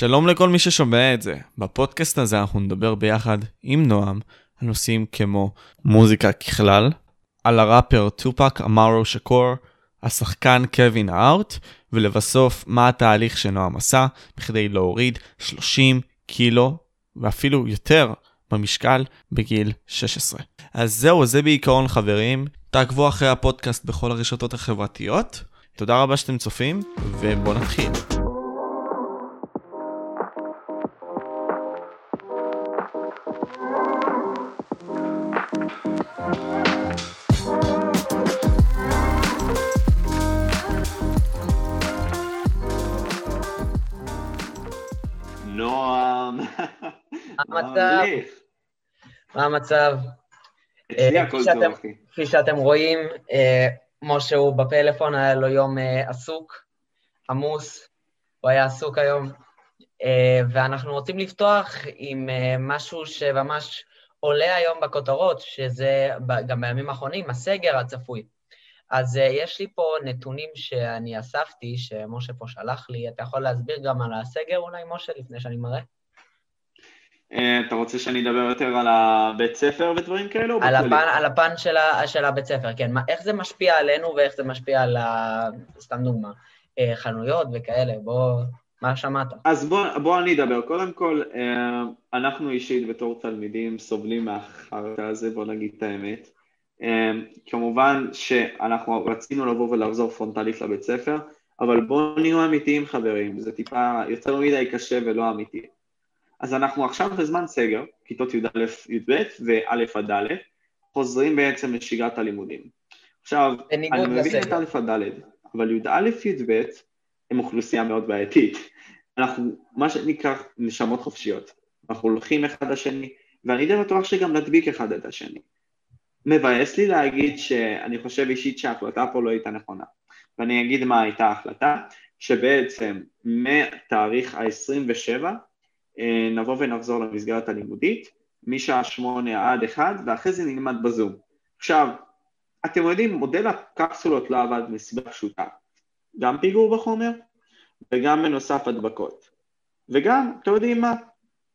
שלום לכל מי ששומע את זה. בפודקאסט הזה אנחנו נדבר ביחד עם נועם על נושאים כמו מוזיקה ככלל, על הראפר טופק אמרו שקור, השחקן קווין הארט, ולבסוף מה התהליך שנועם עשה בכדי להוריד 30 קילו ואפילו יותר במשקל בגיל 16. אז זהו, זה בעיקרון חברים. תעקבו אחרי הפודקאסט בכל הרשתות החברתיות. תודה רבה שאתם צופים, ובואו נתחיל. מה המצב? מה המצב? אצלי אה, הכל כפי טוב, שאתם- אחי. כפי שאתם רואים, אה, משה הוא בפלאפון, היה לו יום אה, עסוק, עמוס, הוא היה עסוק היום, ואנחנו רוצים לפתוח עם משהו שממש עולה היום בכותרות, שזה גם בימים האחרונים, הסגר הצפוי. אז יש לי פה נתונים שאני אספתי, שמשה פה שלח לי, אתה יכול להסביר גם על הסגר אולי, משה, לפני שאני מראה? אה, אתה רוצה שאני אדבר יותר על הבית ספר ודברים כאלו? על? הפן, על הפן של, ה, של הבית ספר, כן. מה, איך זה משפיע עלינו ואיך זה משפיע על, ה, סתם דוגמה, אה, חנויות וכאלה, בוא, מה שמעת? אז בוא, בוא אני אדבר. קודם כל, אה, אנחנו אישית בתור תלמידים סובלים מהחרטא הזה, בוא נגיד את האמת. כמובן שאנחנו רצינו לבוא ולחזור פרונטלית לבית ספר, אבל בואו נהיו אמיתיים חברים, זה טיפה יותר מדי קשה ולא אמיתי. אז אנחנו עכשיו בזמן סגר, כיתות י"א, י"ב וא' עד ד', חוזרים בעצם לשגרת הלימודים. עכשיו, אני מבין את. א' עד ד', אבל י"א, י"ב הם אוכלוסייה מאוד בעייתית. אנחנו, מה שנקרא, נשמות חופשיות. אנחנו הולכים אחד לשני, ואני די בטוח שגם נדביק אחד את השני. מבאס לי להגיד שאני חושב אישית שההחלטה פה לא הייתה נכונה. ואני אגיד מה הייתה ההחלטה, שבעצם מתאריך ה-27 אה, נבוא ונחזור למסגרת הלימודית, משעה שמונה עד אחד, ואחרי זה נלמד בזום. עכשיו, אתם יודעים, מודל הקפסולות לא עבד מסיבה פשוטה. גם פיגור בחומר, וגם בנוסף הדבקות. וגם, אתם יודעים מה?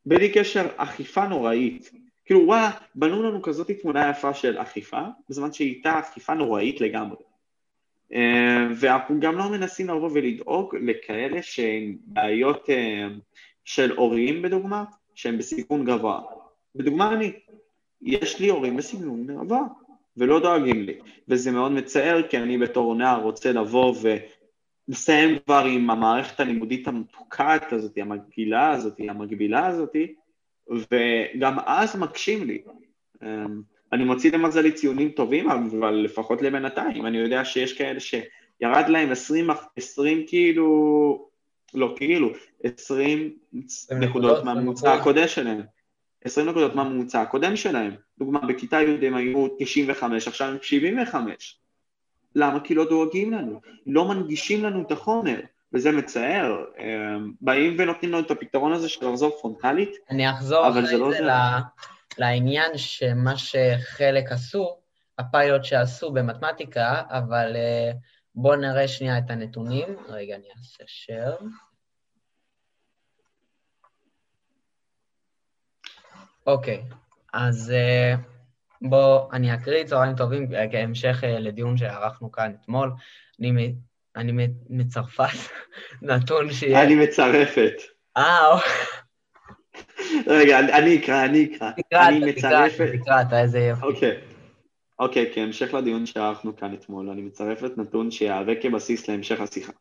בלי קשר, אכיפה נוראית. כאילו, וואלה, בנו לנו כזאת תמונה יפה של אכיפה, בזמן שהיא הייתה אכיפה נוראית לגמרי. אה, ואנחנו גם לא מנסים לבוא ולדאוג לכאלה שהן בעיות אה, של הורים, בדוגמה, שהם בסיכון גבוה. בדוגמה אני, יש לי הורים בסיכון גבוה, ולא דואגים לי. וזה מאוד מצער, כי אני בתור נער רוצה לבוא ולסיים כבר עם המערכת הלימודית המתוקעת הזאת, המגעילה הזאת, המגבילה הזאת, וגם אז מקשים לי. אמ, אני מוציא למזלי ציונים טובים, אבל לפחות לבינתיים. אני יודע שיש כאלה שירד להם 20, 20 כאילו, לא כאילו, 20 נקודות, מהממוצע. הקודם שלהם. 20 נקודות מהממוצע הקודם שלהם. דוגמה, בכיתה י' הם היו 95, עכשיו הם 75. למה? כי לא דואגים לנו, לא מנגישים לנו את החומר, וזה מצער. אמ, באים ונותנים לנו את הפתרון הזה של לחזור פרונטלית, אני אחזור אחרי זה לא זה לעניין שמה שחלק עשו, הפיילוט שעשו במתמטיקה, אבל אה, בואו נראה שנייה את הנתונים. רגע, אני אעשה share. אוקיי, אז אה, בואו, אני אקריא צהריים טובים אה, כהמשך אה, לדיון שערכנו כאן אתמול. אני, אני מצרפת נתון שיהיה... אני מצרפת. אה, אוקיי. רגע, אני- אקרא, אני אקרא. תקרא, אני תקרא, מצרפת. תקרא, אתה, איזה יופי. אוקיי. אוקיי, כהמשך לדיון שערכנו כאן אתמול, אני מצרפת נתון שיהווה כבסיס להמשך השיחה.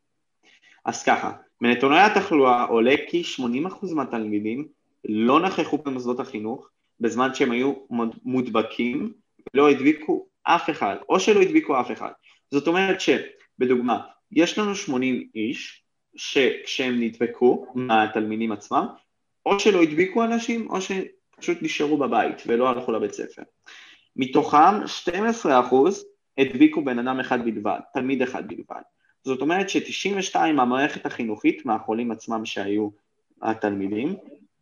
אז ככה, מנתוני התחלואה עולה כי 80% מהתלמידים לא נכחו במוסדות החינוך בזמן שהם היו מוד- מודבקים ולא הדביקו אף אחד, או שלא הדביקו אף אחד. זאת אומרת שבדוגמה, יש לנו 80 איש שכשהם נדבקו מהתלמידים עצמם, או שלא הדביקו אנשים, או שפשוט נשארו בבית ולא הלכו לבית ספר. מתוכם 12% הדביקו בן אדם אחד בלבד, תלמיד אחד בלבד. זאת אומרת ש-92 מהמערכת החינוכית, מהחולים עצמם שהיו התלמידים,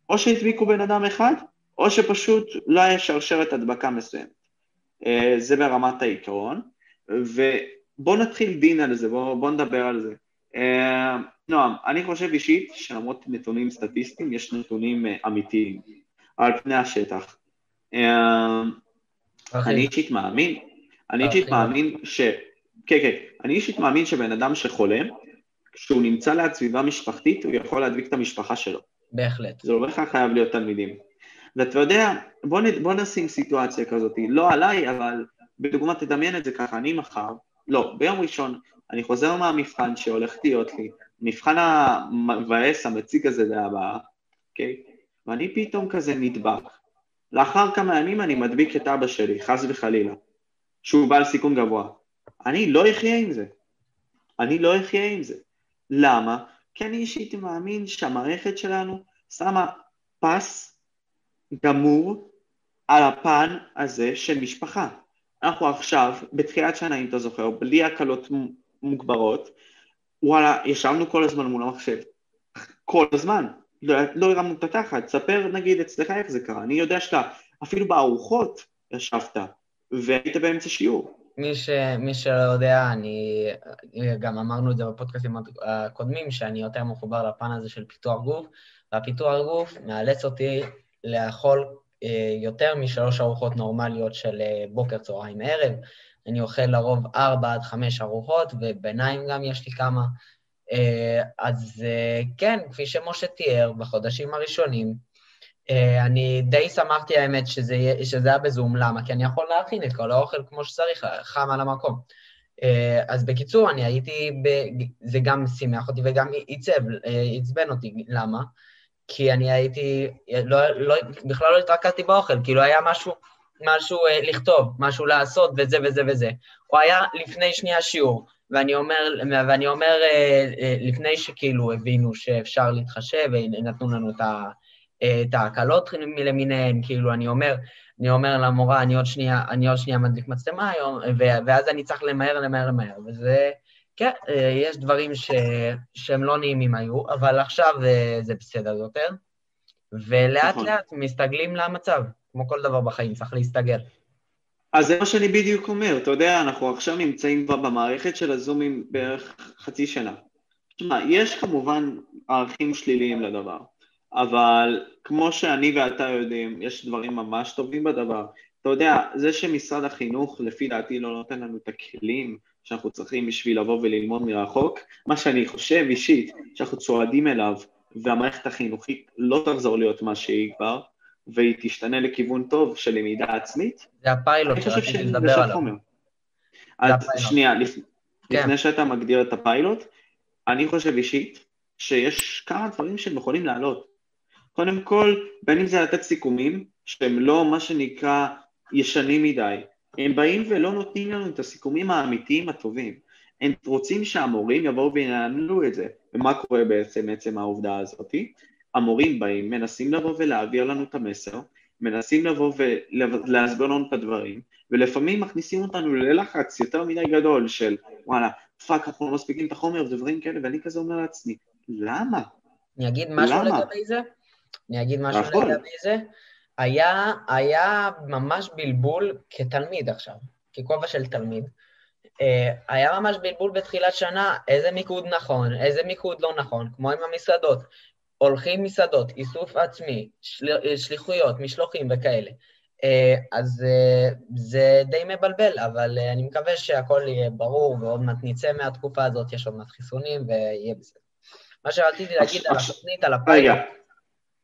או שהדביקו בן אדם אחד, או שפשוט לא היה שרשרת הדבקה מסוימת. אה, זה ברמת העיקרון, ובואו נתחיל דין על זה, בואו בוא נדבר על זה. אה, נועם, אני חושב אישית שלמרות נתונים סטטיסטיים, יש נתונים אה, אמיתיים על פני השטח. אה, אני אישית מאמין, אני אישית מאמין ש... כן, כן, אני אישית מאמין שבן אדם שחולה, כשהוא נמצא ליד סביבה משפחתית, הוא יכול להדביק את המשפחה שלו. בהחלט. זה לא בהכרח חייב להיות תלמידים. ואתה יודע, בוא, נ, בוא נשים סיטואציה כזאת, לא עליי, אבל בדוגמה תדמיין את זה ככה, אני מחר, לא, ביום ראשון, אני חוזר מהמבחן שהולך להיות לי, מבחן המבאס, המציג הזה להבאה, אוקיי? ואני פתאום כזה נדבק. לאחר כמה ימים אני מדביק את אבא שלי, חס וחלילה, שהוא בעל סיכון גבוה. אני לא אחיה עם זה. אני לא אחיה עם זה. למה? כי אני אישית מאמין שהמערכת שלנו שמה פס גמור על הפן הזה של משפחה. אנחנו עכשיו, בתחילת שנה, אם אתה זוכר, בלי הקלות מוגברות, וואלה, ישבנו כל הזמן מול המחשב. כל הזמן. לא, לא הרמנו את התחת. ספר נגיד אצלך איך זה קרה. אני יודע שאתה, אפילו בארוחות ישבת, והיית באמצע שיעור. מי, ש, מי שלא יודע, אני, גם אמרנו את זה בפודקאסטים הקודמים, שאני יותר מחובר לפן הזה של פיתוח גוף, והפיתוח גוף מאלץ אותי לאכול אה, יותר משלוש ארוחות נורמליות של אה, בוקר, צהריים, ערב. אני אוכל לרוב ארבע עד חמש ארוחות, וביניים גם יש לי כמה. אה, אז כן, כפי שמשה תיאר, בחודשים הראשונים, אני די שמחתי האמת שזה, שזה היה בזום, למה? כי אני יכול להכין את כל האוכל כמו שצריך, חם על המקום. אז בקיצור, אני הייתי, ב... זה גם שימח אותי וגם עצב, עצבן אותי, למה? כי אני הייתי, לא, לא, בכלל לא התרכזתי באוכל, כאילו היה משהו, משהו אה, לכתוב, משהו לעשות וזה וזה וזה. הוא היה לפני שנייה שיעור, ואני אומר, ואני אומר אה, אה, לפני שכאילו הבינו שאפשר להתחשב ונתנו לנו את, ה, אה, את ההקלות למיניהן, כאילו אני אומר, אני אומר למורה, אני עוד שנייה, אני עוד שנייה מדליק מצלמה היום, ואז אני צריך למהר, למהר, למהר, וזה... כן, אה, יש דברים ש... שהם לא נעימים היו, אבל עכשיו אה, זה בסדר יותר, ולאט נכון. לאט מסתגלים למצב, כמו כל דבר בחיים, צריך להסתגל. אז זה מה שאני בדיוק אומר, אתה יודע, אנחנו עכשיו נמצאים כבר במערכת של הזומים בערך חצי שנה. תשמע, יש כמובן ערכים שליליים לדבר, אבל כמו שאני ואתה יודעים, יש דברים ממש טובים בדבר. אתה יודע, זה שמשרד החינוך, לפי דעתי, לא נותן לנו את הכלים שאנחנו צריכים בשביל לבוא וללמוד מרחוק, מה שאני חושב אישית, שאנחנו צועדים אליו, והמערכת החינוכית לא תחזור להיות מה שהיא כבר, והיא תשתנה לכיוון טוב של למידה עצמית. זה הפיילוט שרציתי לדבר עליו. אז שנייה, לפ... כן. לפני שאתה מגדיר את הפיילוט, אני חושב אישית שיש כמה דברים שהם יכולים לעלות. קודם כל, בין אם זה לתת סיכומים, שהם לא מה שנקרא ישנים מדי, הם באים ולא נותנים לנו את הסיכומים האמיתיים הטובים. הם רוצים שהמורים יבואו וינהלו את זה. ומה קורה בעצם עצם העובדה הזאתי? המורים באים, מנסים לבוא ולהעביר לנו את המסר, מנסים לבוא ולהסביר לנו את הדברים, ולפעמים מכניסים אותנו ללחץ יותר מדי גדול של וואלה, fuck, אנחנו לא מספיקים את החומר ודברים כאלה, ואני כזה אומר לעצמי, למה? אני אגיד משהו למה? לגבי זה? אני אגיד משהו נכון. לגבי זה? היה, היה ממש בלבול כתלמיד עכשיו, ככובע של תלמיד. אה, היה ממש בלבול בתחילת שנה, איזה מיקוד נכון, איזה מיקוד לא נכון, כמו עם המסעדות. הולכים מסעדות, איסוף עצמי, של, שליחויות, משלוחים וכאלה. אה, אז אה, זה די מבלבל, אבל אני מקווה שהכל יהיה ברור, ועוד מעט נצא מהתקופה הזאת, יש עוד מעט חיסונים, ויהיה בסדר. מה שרציתי להגיד על התוכנית, על הפיילוט...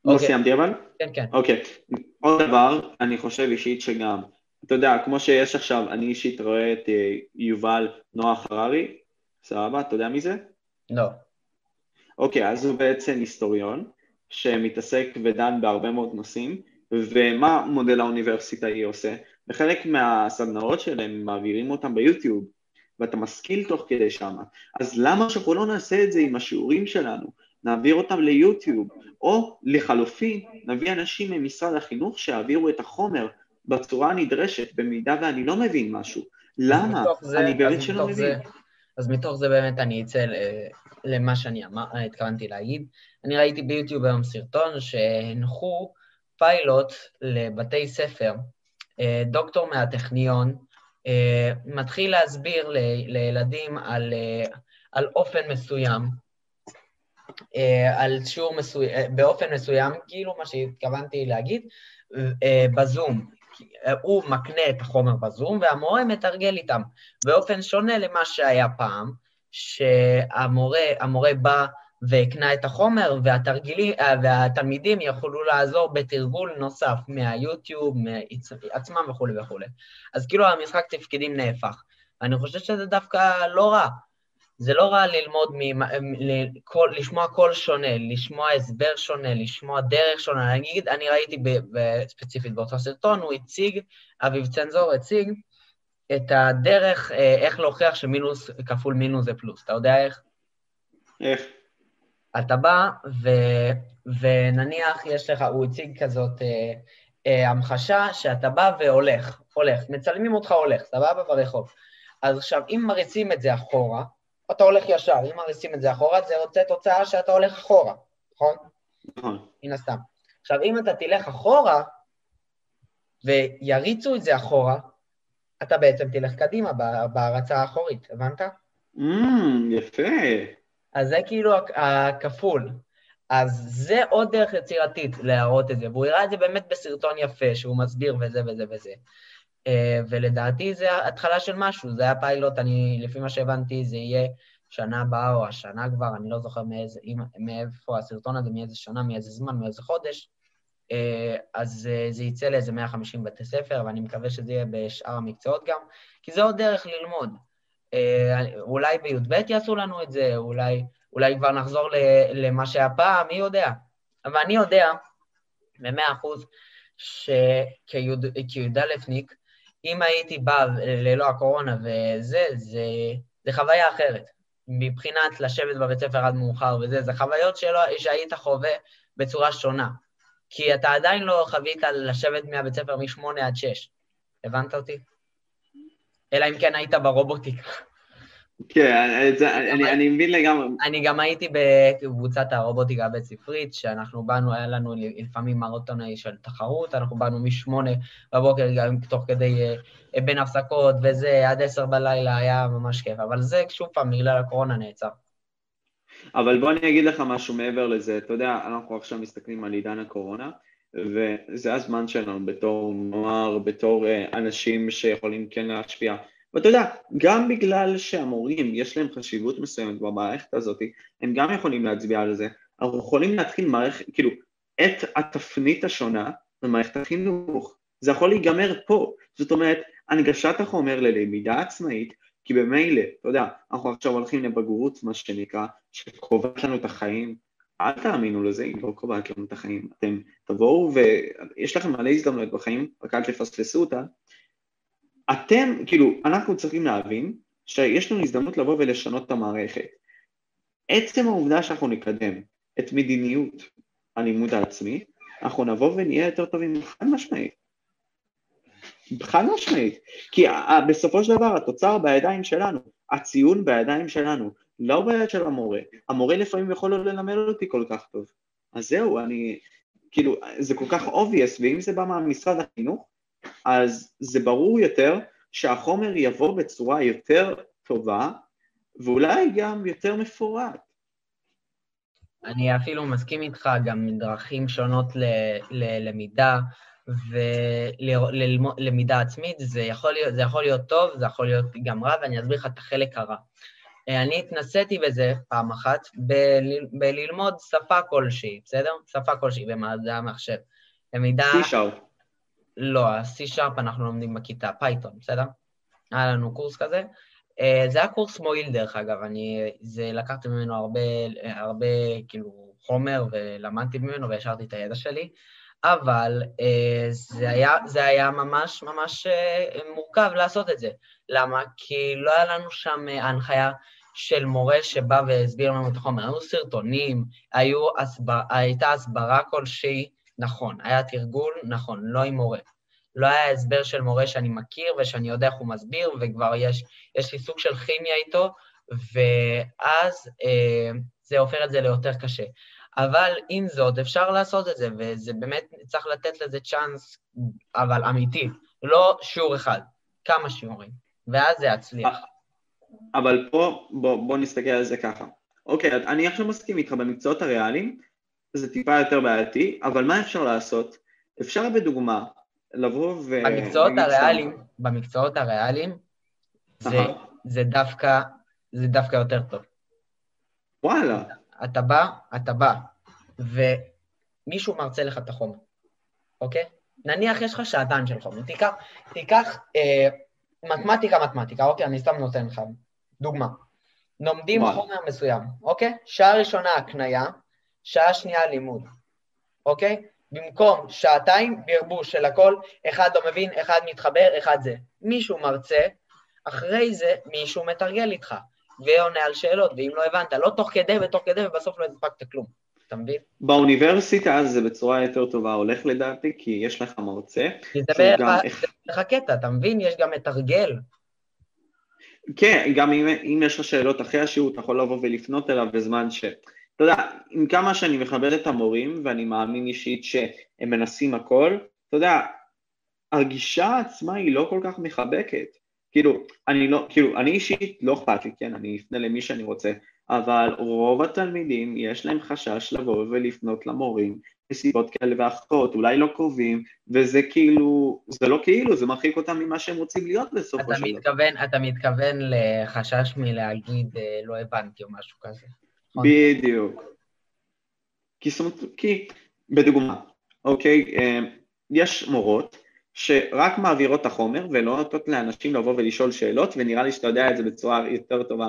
לא אוקיי. סיימתי אבל? כן, כן. אוקיי. עוד דבר, אני חושב אישית שגם, אתה יודע, כמו שיש עכשיו, אני אישית רואה את אה, יובל נוח הררי, סבבה, אתה יודע מי זה? לא. אוקיי, אז הוא בעצם היסטוריון, שמתעסק ודן בהרבה מאוד נושאים, ומה מודל האוניברסיטה היא עושה? בחלק מהסדנאות שלהם מעבירים אותם ביוטיוב, ואתה משכיל תוך כדי שמה. אז למה שאנחנו לא נעשה את זה עם השיעורים שלנו? נעביר אותם ליוטיוב, או לחלופין, נביא אנשים ממשרד החינוך שיעבירו את החומר בצורה הנדרשת, במידה ואני לא מבין משהו. למה? אני באמת שלא מבין. זה, אז מתוך זה באמת אני אצא למה שאני אמר, התכוונתי להגיד. אני ראיתי ביוטיוב היום סרטון שהנחו פיילוט לבתי ספר. אה, דוקטור מהטכניון אה, מתחיל להסביר לילדים על, אה, על אופן מסוים על שיעור מסוים, באופן מסוים, כאילו מה שהתכוונתי להגיד, בזום. הוא מקנה את החומר בזום והמורה מתרגל איתם, באופן שונה למה שהיה פעם, שהמורה בא והקנה את החומר והתרגילים, והתלמידים יכולו לעזור בתרגול נוסף מהיוטיוב, מעצמם וכולי וכולי. אז כאילו המשחק תפקידים נהפך. אני חושב שזה דווקא לא רע. זה לא רע ללמוד, מ, כל, לשמוע קול שונה, לשמוע הסבר שונה, לשמוע דרך שונה. אני אגיד, אני ראיתי ב, ב, ספציפית באותו סרטון, הוא הציג, אביב צנזור הציג את הדרך, אה, איך להוכיח שמינוס כפול מינוס זה פלוס. אתה יודע איך? איך? אתה בא, ו, ונניח יש לך, הוא הציג כזאת אה, אה, המחשה שאתה בא והולך, הולך, מצלמים אותך הולך, סבבה? ברחוב. אז עכשיו, אם מריצים את זה אחורה, אתה הולך ישר, אם מריצים את זה אחורה, זה יוצא תוצאה שאתה הולך אחורה, נכון? נכון. מן הסתם. עכשיו, אם אתה תלך אחורה, ויריצו את זה אחורה, אתה בעצם תלך קדימה בהרצה האחורית, הבנת? Mm, יפה. אז זה כאילו הכפול. אז זה עוד דרך יצירתית להראות את זה, והוא הראה את זה באמת בסרטון יפה, שהוא מסביר וזה וזה וזה. אה, ולדעתי זה התחלה של משהו, זה היה פיילוט, אני, לפי מה שהבנתי, זה יהיה שנה הבאה או השנה כבר, אני לא זוכר מאיזה, מאיפה הסרטון הזה, מאיזה שנה, מאיזה זמן, מאיזה חודש, אה, אז אה, זה יצא לאיזה 150 בתי ספר, ואני מקווה שזה יהיה בשאר המקצועות גם, כי זה עוד דרך ללמוד. אולי בי"ב יעשו לנו את זה, אולי, אולי כבר נחזור למה שהיה פעם, מי יודע. אבל אני יודע, במאה אחוז, שכי"א-ניק, אם הייתי בא ללא הקורונה וזה, זה, זה חוויה אחרת. מבחינת לשבת בבית ספר עד מאוחר וזה, זה חוויות שלא, שהיית חווה בצורה שונה. כי אתה עדיין לא חווית לשבת מהבית ספר מ-8 עד 6. הבנת אותי? אלא אם כן היית ברובוטיקה. כן, אני, מבין לגמרי. אני גם הייתי בקבוצת הרובוטיקה הבית ספרית, שאנחנו באנו, היה לנו לפעמים מרתוני של תחרות, אנחנו באנו משמונה בבוקר, גם תוך כדי, אה, בין הפסקות וזה, עד עשר בלילה, היה ממש כיף, אבל זה שוב פעם, בגלל הקורונה נעצר. אבל בוא אני אגיד לך משהו מעבר לזה, אתה יודע, אנחנו עכשיו מסתכלים על עידן הקורונה, וזה הזמן שלנו בתור נוער, בתור אה, אנשים שיכולים כן להשפיע. ואתה יודע, גם בגלל שהמורים יש להם חשיבות מסוימת במערכת הזאת, הם גם יכולים להצביע על זה, אנחנו יכולים להתחיל מערכת, כאילו, את התפנית השונה במערכת החינוך. זה יכול להיגמר פה. זאת אומרת, הנגשת החומר ללמידה עצמאית, כי במילא, אתה יודע, אנחנו עכשיו הולכים לבגרות, מה שנקרא, שקובעת לנו את החיים. אל תאמינו לזה, היא לא קובעת לנו את החיים. אתם תבואו ויש לכם מלא הזדמנויות בחיים, רק אל תפספסו אותה, אתם, כאילו, אנחנו צריכים להבין שיש לנו הזדמנות לבוא ולשנות את המערכת. עצם העובדה שאנחנו נקדם את מדיניות הלימוד העצמי, אנחנו נבוא ונהיה יותר טובים חד משמעית. חד משמעית. כי בסופו של דבר התוצר בידיים שלנו, הציון בידיים שלנו, לא ביד של המורה. המורה לפעמים יכול לא ללמד אותי כל כך טוב. אז זהו, אני, כאילו, זה כל כך obvious, ואם זה בא מהמשרד החינוך, אז זה ברור יותר שהחומר יבוא בצורה יותר טובה ואולי גם יותר מפורט. אני אפילו מסכים איתך גם מדרכים שונות ללמידה וללמידה עצמית, זה יכול, להיות, זה יכול להיות טוב, זה יכול להיות גם רע, ואני אסביר לך את החלק הרע. אני התנסיתי בזה פעם אחת בל, בללמוד שפה כלשהי, בסדר? שפה כלשהי במדעי המחשב. למידה... C-Sharp. לא, ה-C-Sharp אנחנו לומדים בכיתה, פייתון, בסדר? היה לנו קורס כזה. אה, זה היה קורס מועיל דרך אגב, אני, זה לקחתי ממנו הרבה, הרבה כאילו חומר ולמדתי ממנו והשארתי את הידע שלי, אבל אה, זה היה, זה היה ממש ממש אה, מורכב לעשות את זה. למה? כי לא היה לנו שם הנחיה של מורה שבא והסביר לנו את החומר. היו סרטונים, היו הסבר, הייתה הסברה כלשהי, נכון, היה תרגול, נכון, לא עם מורה. לא היה הסבר של מורה שאני מכיר ושאני יודע איך הוא מסביר, וכבר יש, יש לי סוג של כימיה איתו, ואז אה, זה הופך את זה ליותר קשה. אבל עם זאת, אפשר לעשות את זה, וזה באמת, צריך לתת לזה צ'אנס, אבל אמיתי, לא שיעור אחד, כמה שיעורים, ואז זה יצליח. אבל פה, בוא, בוא נסתכל על זה ככה. אוקיי, אני עכשיו מסכים איתך, במקצועות הריאליים זה טיפה יותר בעייתי, אבל מה אפשר לעשות? אפשר בדוגמה לבוא ו... במקצועות הריאליים, במקצועות הריאליים, זה, זה דווקא, זה דווקא יותר טוב. וואלה. אתה בא, אתה בא, ומישהו מרצה לך את החומר, אוקיי? נניח יש לך שעתיים של חומר, תיקח, תיקח אה, מתמטיקה, מתמטיקה, אוקיי? אני סתם נותן לך דוגמה. לומדים חומר מסוים, אוקיי? שעה ראשונה הקנייה, שעה שנייה לימוד, אוקיי? במקום שעתיים, ברבוש של הכל, אחד לא מבין, אחד מתחבר, אחד זה. מישהו מרצה, אחרי זה מישהו מתרגל איתך, ועונה על שאלות, ואם לא הבנת, לא תוך כדי ותוך כדי, ובסוף לא הספקת כלום, אתה מבין? באוניברסיטה זה בצורה יותר טובה הולך לדעתי, כי יש לך מרצה. כי זה בערך איך... קטע, אתה מבין? יש גם מתרגל. כן, גם אם, אם יש לך שאלות אחרי השיעור, אתה יכול לבוא ולפנות אליו בזמן ש... אתה יודע, עם כמה שאני מכבד את המורים, ואני מאמין אישית שהם מנסים הכל, אתה יודע, הגישה עצמה היא לא כל כך מחבקת. כאילו, אני לא, כאילו, אני אישית לא אכפת לי, כן, אני אפנה למי שאני רוצה, אבל רוב התלמידים יש להם חשש לבוא ולפנות למורים מסיבות כאלה ואחרות, אולי לא קרובים, וזה כאילו, זה לא כאילו, זה מרחיק אותם ממה שהם רוצים להיות בסופו של דבר. אתה מתכוון לחשש מלהגיד אה, לא הבנתי או משהו כזה. נכון. בדיוק. כי, כי, בדוגמה, אוקיי, אה, יש מורות שרק מעבירות את החומר ולא נותנות לאנשים לבוא ולשאול שאלות, ונראה לי שאתה יודע את זה בצורה יותר טובה,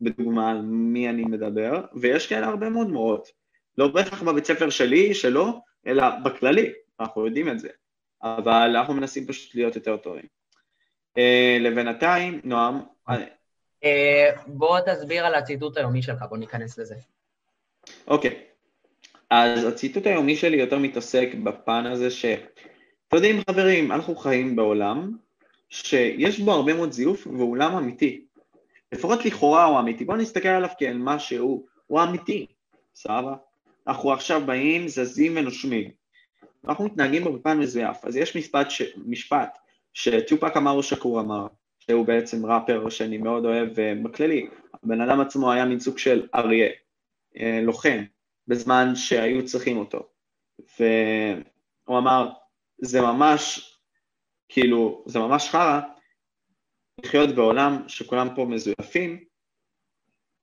בדוגמה על מי אני מדבר, ויש כאלה הרבה מאוד מורות. לא בהכרח בבית ספר שלי, שלו, אלא בכללי, אנחנו יודעים את זה. אבל אנחנו מנסים פשוט להיות יותר טובים. Uh, לבינתיים, נועם... Uh, בוא תסביר על הציטוט היומי שלך, בוא ניכנס לזה. אוקיי. אז הציטוט היומי שלי יותר מתעסק בפן הזה ש... אתם יודעים חברים, אנחנו חיים בעולם שיש בו הרבה מאוד זיוף והוא עולם אמיתי. לפחות לכאורה הוא אמיתי, בואו נסתכל עליו כאל מה שהוא, הוא אמיתי, סבבה? אנחנו עכשיו באים, זזים ונושמים. אנחנו מתנהגים בפן מזויף. אז יש משפט, ש... משפט שטופק אמרו שקור אמר, שהוא בעצם ראפר שאני מאוד אוהב, ובכללי, הבן אדם עצמו היה מין סוג של אריה, אה, לוחם, בזמן שהיו צריכים אותו. והוא אמר, זה ממש, כאילו, זה ממש חרא לחיות בעולם שכולם פה מזויפים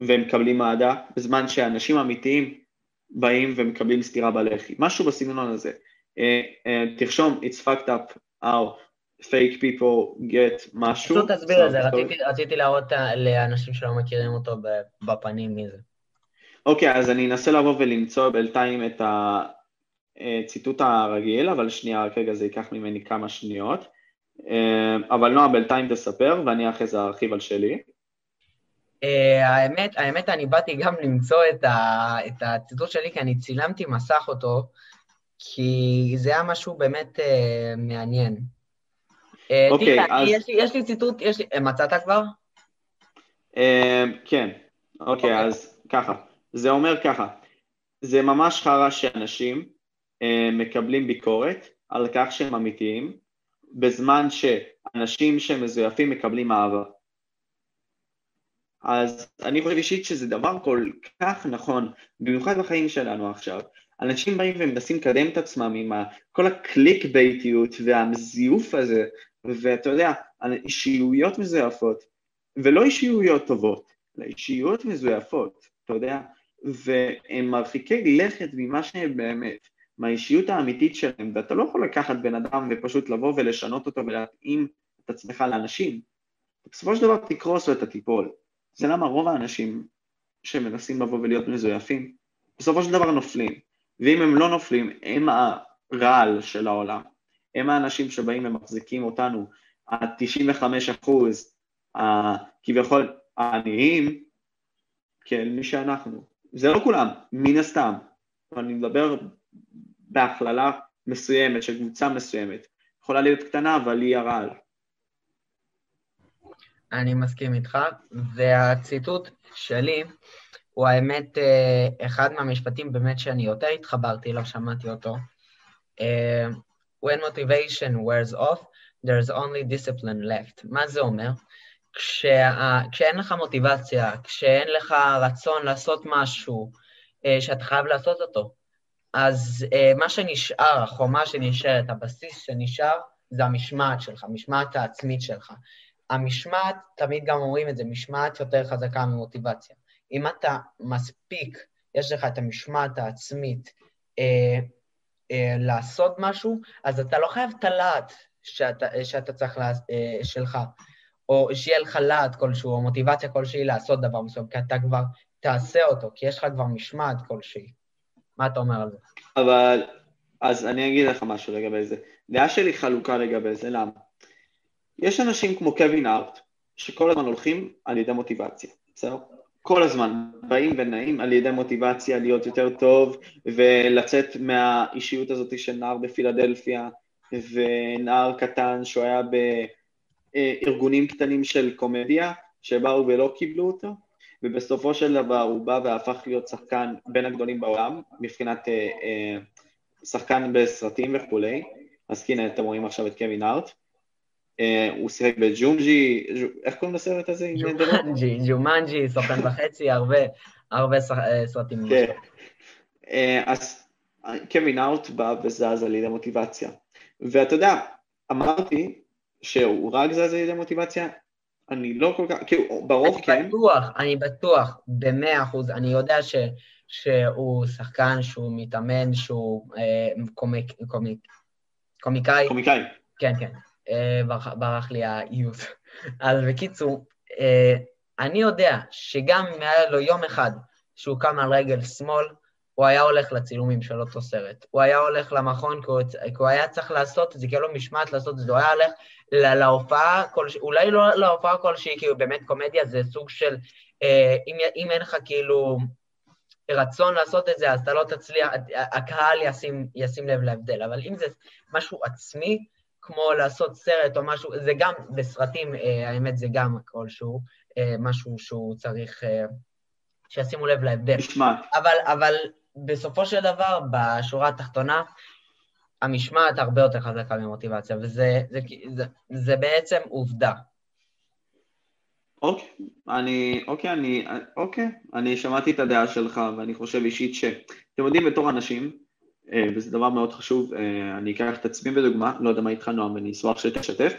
והם מקבלים אהדה, בזמן שאנשים אמיתיים באים ומקבלים סטירה בלחי. משהו בסגנון הזה. Uh, uh, תרשום, it's fucked up how fake people get משהו. פשוט תסביר את זה, רציתי, רציתי להראות לאנשים שלא מכירים אותו בפנים מי זה. אוקיי, okay, אז אני אנסה לבוא ולמצוא בינתיים את הציטוט הרגיל, אבל שנייה, רק רגע, זה ייקח ממני כמה שניות. אה, אבל נועה, בינתיים תספר, ואני אחרי זה ארחיב על שלי. Uh, האמת, האמת, אני באתי גם למצוא את, ה, את הציטוט שלי, כי אני צילמתי מסך אותו, כי זה היה משהו באמת uh, מעניין. אוקיי, okay, אז... יש לי, יש לי ציטוט, יש לי... מצאת כבר? Uh, כן, אוקיי, okay. אז ככה. זה אומר ככה, זה ממש חרא שאנשים מקבלים ביקורת על כך שהם אמיתיים, בזמן שאנשים שהם מזויפים מקבלים אהבה. אז אני חושב אישית שזה דבר כל כך נכון, במיוחד בחיים שלנו עכשיו. אנשים באים ומנסים לקדם את עצמם עם כל הקליק בייטיות והזיוף הזה, ואתה יודע, אישיויות מזויפות, ולא אישיויות טובות, אלא אישיויות מזויפות, אתה יודע, והם מרחיקי לכת ממה שהם באמת. מהאישיות האמיתית שלהם, ואתה לא יכול לקחת בן אדם ופשוט לבוא ולשנות אותו ולהתאים את עצמך לאנשים. בסופו של דבר תקרוס ואתה תיפול. זה למה רוב האנשים שמנסים לבוא ולהיות מזויפים, בסופו של דבר נופלים. ואם הם לא נופלים, הם הרעל של העולם. הם האנשים שבאים ומחזיקים אותנו, ה-95 אחוז, כביכול העניים, כן, מי שאנחנו. זה לא כולם, מן הסתם. אני מדבר בהכללה מסוימת של קבוצה מסוימת. יכולה להיות קטנה, אבל היא הרעל. אני מסכים איתך, והציטוט שלי הוא האמת אה, אחד מהמשפטים באמת שאני יותר התחברתי אליו, שמעתי אותו. אה, When motivation wears off, there's only discipline left. מה זה אומר? כשה, כשאין לך מוטיבציה, כשאין לך רצון לעשות משהו אה, שאתה חייב לעשות אותו, אז אה, מה שנשאר, החומה שנשארת, הבסיס שנשאר, זה המשמעת שלך, המשמעת העצמית שלך. המשמעת, תמיד גם אומרים את זה, משמעת יותר חזקה ממוטיבציה. אם אתה מספיק, יש לך את המשמעת העצמית אה, אה, לעשות משהו, אז אתה לא חייב את הלהט שאתה, שאתה צריך, לה, אה, שלך, או שיהיה לך להט כלשהו, או מוטיבציה כלשהי לעשות דבר מסוים, כי אתה כבר תעשה אותו, כי יש לך כבר משמעת כלשהי. מה אתה אומר על זה? אבל, אז אני אגיד לך משהו לגבי זה. דעה שלי חלוקה לגבי זה, למה? יש אנשים כמו קווין ארט, שכל הזמן הולכים על ידי מוטיבציה, בסדר? כל הזמן. באים ונעים על ידי מוטיבציה להיות יותר טוב ולצאת מהאישיות הזאת של נער בפילדלפיה ונער קטן שהוא היה בארגונים קטנים של קומדיה שבאו ולא קיבלו אותו ובסופו של דבר הוא בא והפך להיות שחקן בין הגדולים בעולם מבחינת אה, אה, שחקן בסרטים וכולי. אז הנה אתם רואים עכשיו את קווין הארט הוא שיחק בג'ונג'י, איך קוראים לסרט הזה? ג'ומנג'י, ג'ומנג'י, סוכן וחצי, הרבה, הרבה אה, סרטים. כן. אה, אז קווין הארט בא וזז על ידי מוטיבציה. ואתה יודע, אמרתי שהוא רק זז על ידי מוטיבציה, אני לא כל כך, כאילו, ברוב כן. אני בטוח, אני בטוח, במאה אחוז, אני יודע ש, שהוא שחקן, שהוא מתאמן, שהוא אה, קומיק, קומיק, קומיקאי. קומיקאי. כן, כן. אה, ברח לי האיות. אז בקיצור, אה, אני יודע שגם אם היה לו יום אחד שהוא קם על רגל שמאל, הוא היה הולך לצילומים של אותו סרט. הוא היה הולך למכון, כי הוא, כי הוא היה צריך לעשות את זה, כי היה לו משמעת לעשות את זה. הוא היה הולך להופעה כלשהי, אולי לא להופעה כלשהי, כי באמת קומדיה זה סוג של, אה, אם, אם אין לך כאילו רצון לעשות את זה, אז אתה לא תצליח, הקהל ישים, ישים לב להבדל. אבל אם זה משהו עצמי, כמו לעשות סרט או משהו, זה גם, בסרטים, אה, האמת זה גם כלשהו, אה, משהו שהוא צריך, אה, שישימו לב להבדל. משמעת. אבל, אבל בסופו של דבר, בשורה התחתונה, המשמעת הרבה יותר חזקה ממוטיבציה, וזה זה, זה, זה בעצם עובדה. אוקיי, אני, אוקיי, אני, אוקיי, אני שמעתי את הדעה שלך, ואני חושב אישית ש... אתם יודעים, בתור אנשים, וזה דבר מאוד חשוב, אה, אני אקח את עצמי בדוגמה, לא יודע מה איתך נועם, ואני אשמח שתשתף.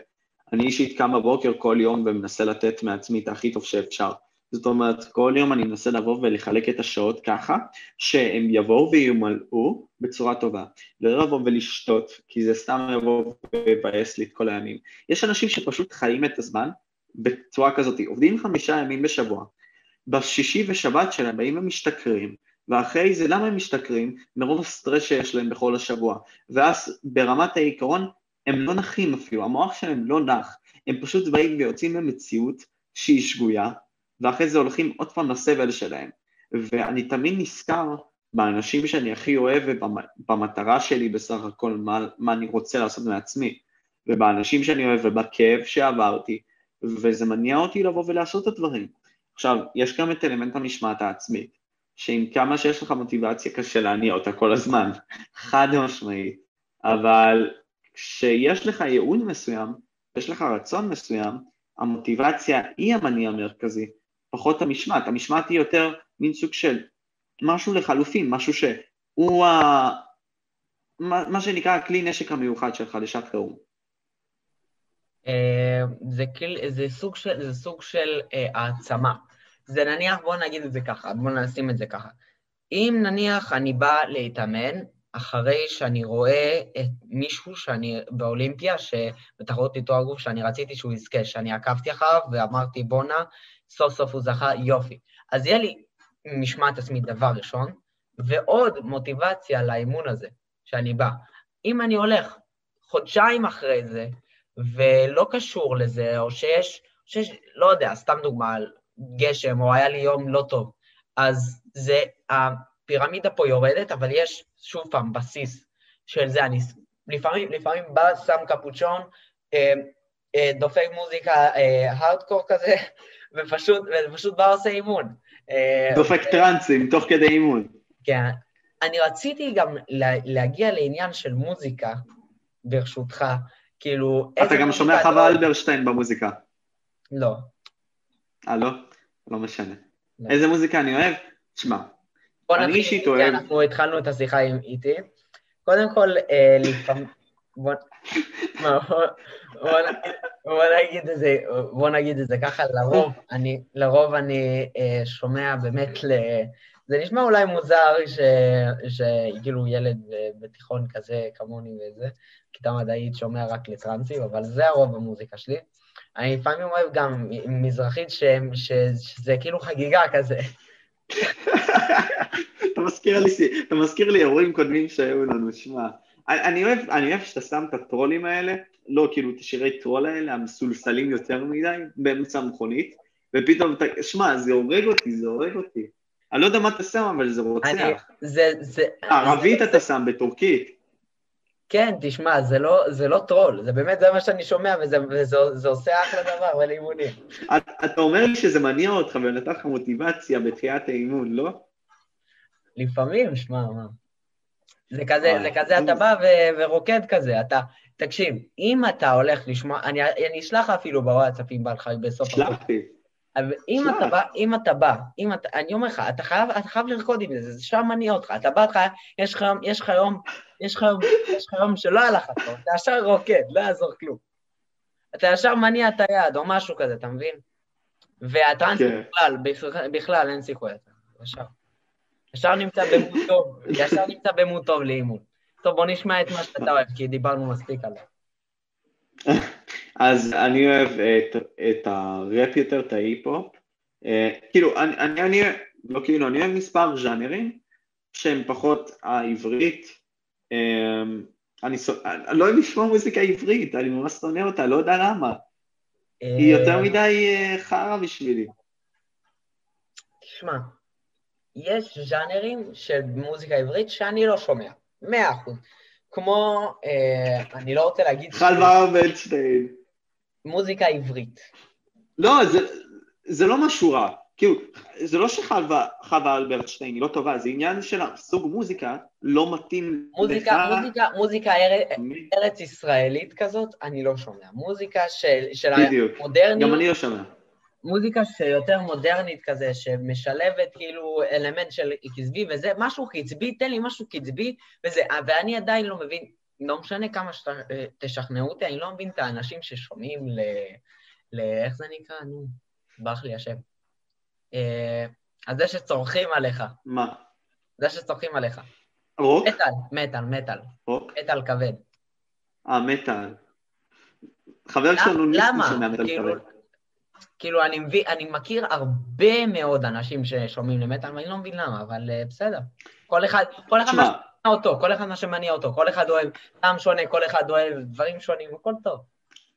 אני אישית קם בבוקר כל יום ומנסה לתת מעצמי את הכי טוב שאפשר. זאת אומרת, כל יום אני מנסה לבוא ולחלק את השעות ככה, שהם יבואו וימלאו בצורה טובה. לא לבוא ולשתות, כי זה סתם יבוא ויבאס לי את כל הימים. יש אנשים שפשוט חיים את הזמן בצורה כזאת, עובדים חמישה ימים בשבוע, בשישי ושבת שלהם באים ומשתכרים, ואחרי זה למה הם משתכרים? מרוב הסטרס שיש להם בכל השבוע. ואז ברמת העיקרון הם לא נחים אפילו, המוח שלהם לא נח, הם פשוט באים ויוצאים ממציאות שהיא שגויה, ואחרי זה הולכים עוד פעם לסבל שלהם. ואני תמיד נזכר באנשים שאני הכי אוהב ובמטרה שלי בסך הכל, מה, מה אני רוצה לעשות מעצמי, ובאנשים שאני אוהב ובכאב שעברתי, וזה מניע אותי לבוא ולעשות את הדברים. עכשיו, יש גם את אלמנט המשמעת העצמית. שעם כמה שיש לך מוטיבציה קשה להניע אותה כל הזמן, חד משמעית, אבל כשיש לך ייעוד מסוים, יש לך רצון מסוים, המוטיבציה היא המניע המרכזי, פחות המשמעת, המשמעת היא יותר מין סוג של משהו לחלופין, משהו שהוא ה... מה שנקרא הכלי נשק המיוחד שלך לשעת חירום. אה, זה, זה סוג של, זה סוג של אה, העצמה. זה נניח, בואו נגיד את זה ככה, בואו נשים את זה ככה. אם נניח אני בא להתאמן, אחרי שאני רואה את מישהו שאני באולימפיה, שבתחרות פיתוח הגוף שאני רציתי שהוא יזכה, שאני עקבתי אחריו ואמרתי בואנה, סוף סוף הוא זכה, יופי. אז יהיה לי משמעת עצמית דבר ראשון, ועוד מוטיבציה לאימון הזה, שאני בא. אם אני הולך חודשיים אחרי זה, ולא קשור לזה, או שיש, שיש לא יודע, סתם דוגמה, גשם, או היה לי יום לא טוב. אז זה, הפירמידה פה יורדת, אבל יש, שוב פעם, בסיס של זה. אני לפעמים, לפעמים בא, שם קפוצ'ון, אה, אה, דופק מוזיקה אה, הארדקור כזה, ופשוט, ופשוט בא עושה אימון. אה, דופק אה, טרנסים, תוך כדי אימון. כן. אני רציתי גם לה, להגיע לעניין של מוזיקה, ברשותך, כאילו... אתה גם שומע חווה אלברשטיין במוזיקה. לא. אה, לא? לא משנה. לא. איזה מוזיקה אני אוהב? תשמע, אני אישית אוהב- אנחנו התחלנו את השיחה עם איתי. קודם כל, אה, לפעמים... בוא... נגיד- את זה, בוא נגיד את זה ככה, לרוב אני, לרוב אני אה, שומע באמת ל... זה נשמע אולי מוזר. שכאילו ילד בתיכון כזה כמוני וזה, כיתה מדעית שומע רק לטרנסים, אבל זה הרוב במוזיקה שלי. אני לפעמים אוהב גם מזרחית ש... ש... שזה כאילו חגיגה כזה. אתה מזכיר לי, אתה מזכיר לי אירועים קודמים שהיו לנו, שמע. אני, אני אוהב, אני אוהב שאתה שם את הטרולים האלה, לא כאילו את השירי טרול האלה, המסולסלים יותר מדי, באמצע המכונית, ופתאום אתה, שמע, זה הורג אותי, זה הורג אותי. אני לא יודע מה אתה שם, אבל זה אני, רוצח. זה, זה... ערבית זה- אתה שם, בטורקית. כן, תשמע, זה לא, זה לא טרול, זה באמת, זה מה שאני שומע, וזה, וזה זה עושה אחלה דבר לאימונים. את- אתה אומר לי שזה מניע אותך ונתן לך מוטיבציה בתחילת האימון, לא? לפעמים, שמע, מה. זה כזה, וואי. זה כזה, אתה בא ו- ורוקד כזה, אתה, תקשיב, אם אתה הולך לשמוע, אני, אני אשלח אפילו בוואטסאפ אם בא לך בסוף הפודקאסט. אבל אם. אתה בא, אם אתה בא, אם אתה, אני אומר לך, אתה חייב, אתה חייב לרקוד עם זה, זה שם מניע אותך, אתה בא לך, יש לך יום, יש לך יום, יש לך יום, יש לך יום שלא היה לך טוב, אתה ישר רוקד, לא יעזור כלום. אתה ישר מניע את היד או משהו כזה, אתה מבין? והטרנסים כן. בכלל, בכלל, אין סיכוי, ישר. ישר נמצא במות טוב, ישר נמצא במות טוב לאימון. טוב, בוא נשמע את מה שאתה אוהב, כי דיברנו מספיק עליו. אז אני אוהב את, את הראפ יותר, את ההיפ-הופ. אה, כאילו, אני, אני, אני, לא כאילו, אני אוהב מספר ז'אנרים שהם פחות העברית. אה, אני, שונא- אני לא אוהב לשמוע מוזיקה עברית, אני ממש שונא אותה, לא יודע למה. היא יותר אה, מדי אה, חרא בשבילי. תשמע, יש ז'אנרים של מוזיקה עברית שאני לא שומע, מאה אחוז. כמו, אה, אני לא רוצה להגיד... חלבה בנדשטיין. מוזיקה עברית. לא, זה, זה לא משהו רע. כאילו, זה לא שחלבה חווה אלברטשטיין היא לא טובה, זה עניין של סוג מוזיקה לא מתאים מוזיקה, לך. מוזיקה, מוזיקה אר- ארץ ישראלית כזאת, אני לא שומע. מוזיקה של, של בדיוק. המודרניות, גם אני לא שומע. מוזיקה שיותר מודרנית כזה, שמשלבת כאילו אלמנט של קצבי וזה, משהו קצבי, תן לי משהו קצבי, וזה, ואני עדיין לא מבין, לא משנה כמה שתשכנעו אותי, אני לא מבין את האנשים ששומעים ל... ל... איך זה נקרא? נו, ברח לי השם. אה, אז זה שצורכים עליך, מה? זה שצורכים עליך. רוק? מטאל, מטאל, מטאל, רוק? מטאל כבד. אה, מטאל. חבר שלנו ניסים למה? שומע מטאל כאילו, כבד. כאילו, אני מבין, אני מכיר הרבה מאוד אנשים ששומעים למטאל, ואני לא מבין למה, אבל אה, בסדר. כל אחד, כל אחד מה שמניע אותו, כל אחד מה שמניע אותו, כל אחד אוהב טעם שונה, כל אחד אוהב דברים שונים, הכל טוב.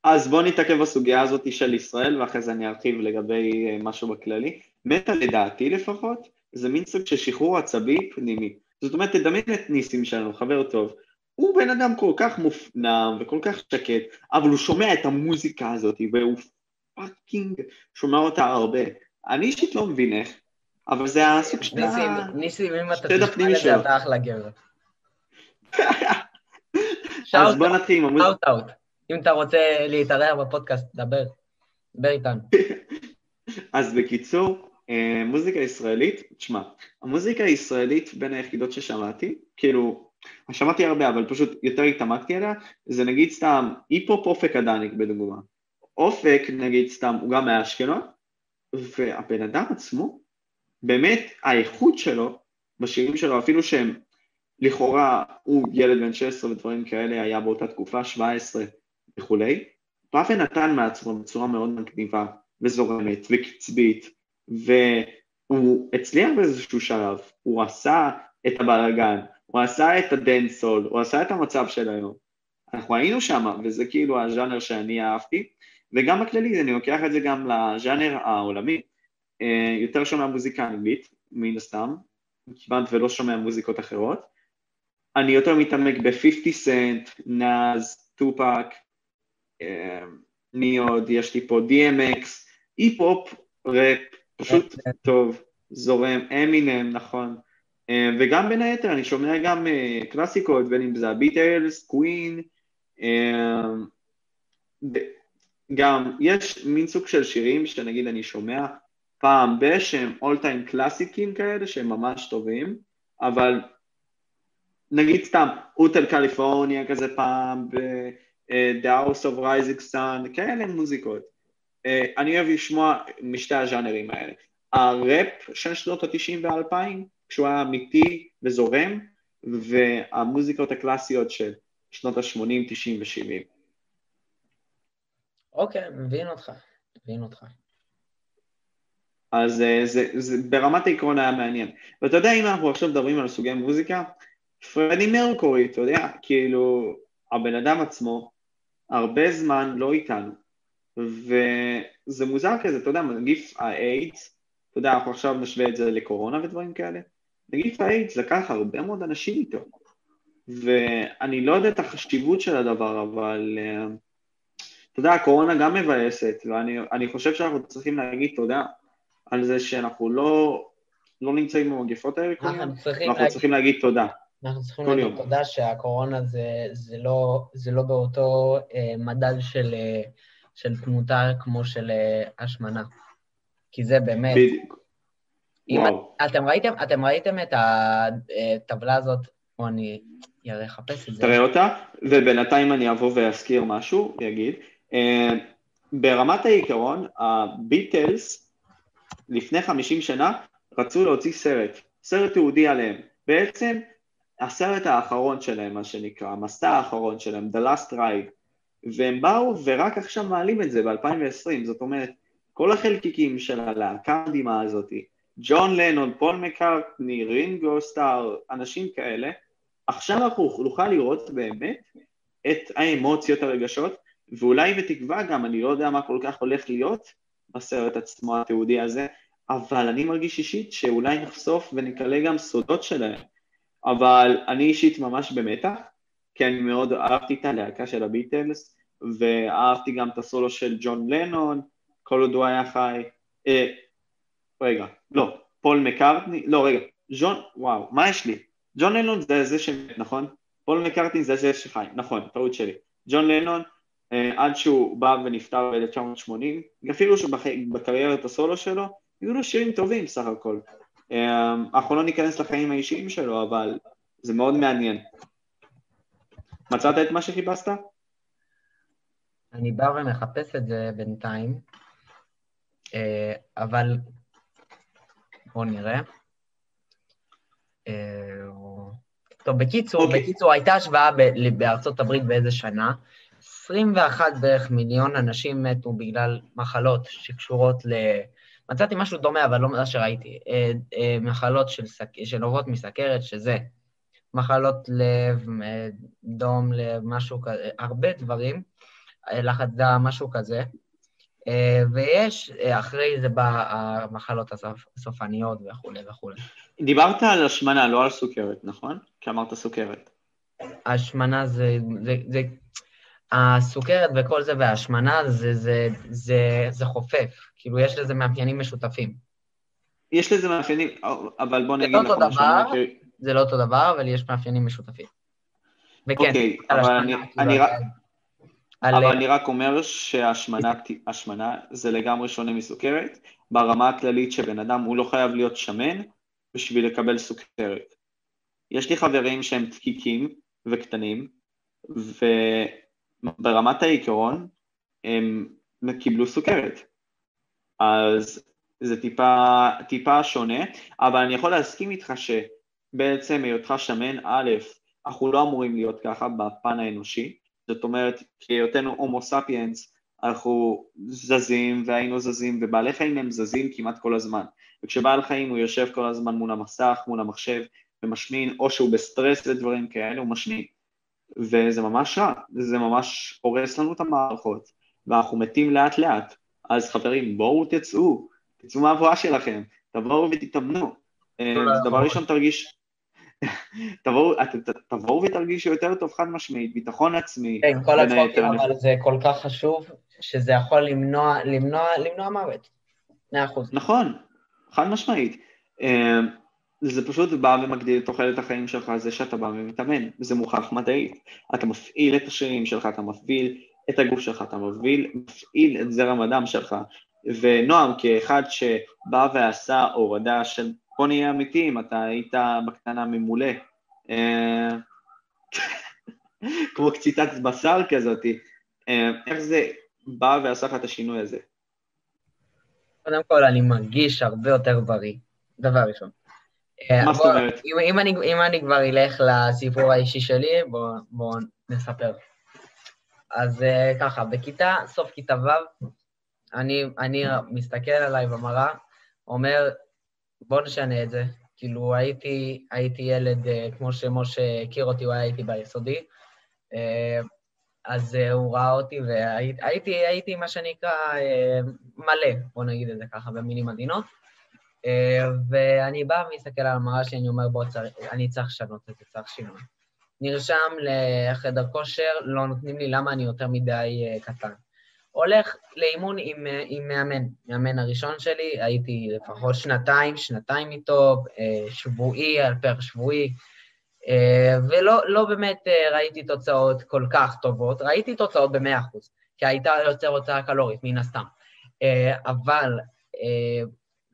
אז בוא נתעכב בסוגיה הזאת של ישראל, ואחרי זה אני ארחיב לגבי אה, משהו בכללי. מטאל לדעתי לפחות, זה מין סוג של שחרור עצבי פנימי. זאת אומרת, תדמיין את ניסים שלנו, חבר טוב. הוא בן אדם כל כך מופנם וכל כך שקט, אבל הוא שומע את המוזיקה הזאת, והוא fucking שומע אותה הרבה. אני אישית לא מבין איך, אבל זה הסוג של ה... ניסים, ניסים, אם אתה תשמע את זה. אתה אחלה גבר. אז בוא נתחיל עם המוזיקה. out. אם אתה רוצה להתארח בפודקאסט, דבר. דבר איתנו. אז בקיצור, אה, מוזיקה ישראלית, תשמע, המוזיקה הישראלית בין היחידות ששמעתי, כאילו, שמעתי הרבה, אבל פשוט יותר התעמקתי עליה, זה נגיד סתם היפ-הופ אופק אדניק בדוגמה. אופק, נגיד סתם, הוא גם מאשקלון, והבן אדם עצמו, באמת, האיכות שלו, בשירים שלו, אפילו שהם לכאורה, הוא ילד בן 16 ודברים כאלה, היה באותה תקופה, 17 וכולי, בא ונתן מעצמו בצורה מאוד מגניבה וזורמת וקצבית, והוא הצליח באיזשהו שלב, הוא עשה את הבלאגן, הוא עשה את הדנסול, הוא עשה את המצב של היום. אנחנו היינו שם, וזה כאילו הז'אנר שאני אהבתי, וגם בכללי, אני לוקח את זה גם לז'אנר העולמי. אה, יותר שומע מוזיקה אנגלית, מן הסתם, כמעט ולא שומע מוזיקות אחרות. אני יותר מתעמק ב-50 סנט, נאז, טופאק, אה, מי עוד? יש לי פה DMX, היפ-הופ, ראפ, פשוט טוב, זורם, אמינם, נכון. אה, וגם בין היתר אני שומע גם אה, קלאסיקות, בין אם זה הביטלס, קווין, גם יש מין סוג של שירים שנגיד אני שומע פעם ב- שהם all time קלאסיקים כאלה שהם ממש טובים, אבל נגיד סתם אוטל קליפורניה כזה פעם, ב-The House of Rising Sun, כאלה מוזיקות. אה, אני אוהב לשמוע משתי הז'אנרים האלה. הראפ של שנות ה-90 וה-2000, כשהוא היה אמיתי וזורם, והמוזיקות הקלאסיות של שנות ה-80, 90 ו-70. אוקיי, מבין אותך, מבין אותך. אז זה, זה, זה ברמת העיקרון היה מעניין. ואתה יודע, אם אנחנו עכשיו מדברים על סוגי מוזיקה, פרדי מרקורי, אתה יודע, כאילו, הבן אדם עצמו, הרבה זמן לא איתנו. וזה מוזר כזה, אתה יודע, נגיף האיידס, אתה יודע, אנחנו עכשיו נשווה את זה לקורונה ודברים כאלה, נגיף האיידס לקח הרבה מאוד אנשים איתו. ואני לא יודע את החשיבות של הדבר, אבל uh, אתה יודע, הקורונה גם מבאסת, ואני חושב שאנחנו צריכים להגיד תודה על זה שאנחנו לא, לא נמצאים במגפות האלה כל יום, אנחנו צריכים להגיד תודה. אנחנו צריכים להגיד יום. תודה שהקורונה זה, זה, לא, זה לא באותו אה, מדד של, אה, של תמותה כמו של אה, השמנה, כי זה באמת... בדיוק. אם אתם ראיתם, אתם ראיתם את הטבלה הזאת, או אני אחפש את זה. תראה אותה, ובינתיים אני אבוא ואזכיר משהו, אגיד. אה, ברמת העיקרון, הביטלס לפני 50 שנה רצו להוציא סרט, סרט תיעודי עליהם. בעצם הסרט האחרון שלהם, מה שנקרא, המסע האחרון שלהם, The Last Ride, והם באו ורק עכשיו מעלים את זה ב-2020, זאת אומרת, כל החלקיקים של הלהקה המדהימה הזאת, ג'ון לנון, פול מקארטני, רינגו סטאר, אנשים כאלה, עכשיו אנחנו נוכל לראות באמת את האמוציות, הרגשות, ואולי בתקווה גם, אני לא יודע מה כל כך הולך להיות בסרט עצמו התיעודי הזה, אבל אני מרגיש אישית שאולי נחשוף ונקלה גם סודות שלהם. אבל אני אישית ממש במתח, כי אני מאוד אהבתי את הלהקה של הביטלס, ואהבתי גם את הסולו של ג'ון לנון, כל עוד הוא היה חי. אה, רגע, לא, פול מקארטני, לא רגע, ג'ון, וואו, מה יש לי? ג'ון לנון זה זה שמת, נכון? פול מקארטני זה זה שחי, נכון, טעות שלי. ג'ון לנון, עד שהוא בא ונפטר ב-1980, אפילו שבקריירת הסולו שלו, היו לו שירים טובים סך הכל. אה, אנחנו לא ניכנס לחיים האישיים שלו, אבל זה מאוד מעניין. מצאת את מה שחיפשת? אני בא ומחפש את זה בינתיים, אה, אבל בואו נראה. אה, טוב, בקיצור, okay. אוקיי. בקיצור, הייתה השוואה בארצות הברית באיזה שנה, 21 בערך מיליון אנשים מתו בגלל מחלות שקשורות ל... מצאתי משהו דומה, אבל לא מה שראיתי. אה, אה, מחלות של סק... שנובעות מסכרת, שזה מחלות לב, דום לב, משהו כזה, הרבה דברים, לחץ דם, משהו כזה. אה, ויש, אה, אחרי זה בא המחלות הסופניות וכולי וכולי. דיברת על השמנה, לא על סוכרת, נכון? כי אמרת סוכרת. השמנה זה, זה, זה, הסוכרת וכל זה והשמנה זה, זה, זה, זה חופף, כאילו יש לזה מאפיינים משותפים. יש לזה מאפיינים, אבל בוא נגיד לך לא משהו. זה לא אותו דבר, אבל יש מאפיינים משותפים. וכן, אוקיי, אבל אני, אני, רק... אבל אני רק אומר שהשמנה זה לגמרי שונה מסוכרת, ברמה הכללית שבן אדם הוא לא חייב להיות שמן בשביל לקבל סוכרת. יש לי חברים שהם דקיקים וקטנים, וברמת העיקרון הם קיבלו סוכרת. אז זה טיפה, טיפה שונה, אבל אני יכול להסכים איתך שבעצם היותך שמן, א', אנחנו לא אמורים להיות ככה בפן האנושי, זאת אומרת, כהיותנו הומו ספיאנס, אנחנו זזים והיינו זזים, ובעלי חיים הם זזים כמעט כל הזמן. וכשבעל חיים הוא יושב כל הזמן מול המסך, מול המחשב, ומשמין, או שהוא בסטרס ודברים כאלה, הוא משמין. וזה ממש רע, זה ממש הורס לנו את המערכות, ואנחנו מתים לאט לאט. אז חברים, בואו תצאו, תצאו מהבואה שלכם, תבואו ותתאמנו. אה, דבר ראשון תרגיש, תבואו, תבואו ותרגישו יותר טוב חד משמעית, ביטחון עצמי. כן, כל הצחוקים, אבל זה כל כך חשוב, שזה יכול למנוע, למנוע, למנוע מוות. מאה אחוז. נכון, חד משמעית. זה פשוט בא ומגדיל את תוחלת החיים שלך, זה שאתה בא ומתאמן, זה מוכח מדעית. אתה מפעיל את השרירים שלך, אתה מפעיל את הגוף שלך, אתה מוביל, מפעיל את זרם הדם שלך. ונועם, כאחד שבא ועשה הורדה של, בוא נהיה אמיתיים, אתה היית בקטנה ממולא, אה, כמו קציצת בשר כזאתי, אה, איך זה בא ועשה לך את השינוי הזה? קודם כל, אני מרגיש הרבה יותר בריא, דבר ראשון. מה אה, זאת בוא, אומרת? אם, אני, אם אני כבר אלך לסיפור האישי שלי, בואו בוא נספר. אז אה, ככה, בכיתה, סוף כיתה ו', אני, אני מסתכל עליי במראה, אומר, בוא נשנה את זה. כאילו, הייתי, הייתי ילד, אה, כמו שמשה הכיר אותי, הוא היה איתי ביסודי, אז הוא ראה אותי והייתי, הייתי, הייתי מה שנקרא מלא, בוא נגיד את זה ככה, במילים עדינות. ואני בא ומסתכל על המראה שלי, אני אומר, בוא, אני צריך לשנות את זה, צריך שינוי. נרשם לחדר כושר, לא נותנים לי למה אני יותר מדי אה, קטן. הולך לאימון עם, אה, עם מאמן, מאמן הראשון שלי, הייתי לפחות שנתיים, שנתיים איתו, אה, שבועי על פר שבועי, ולא לא באמת ראיתי תוצאות כל כך טובות, ראיתי תוצאות ב-100%, כי הייתה יותר הוצאה קלורית, מן הסתם. אבל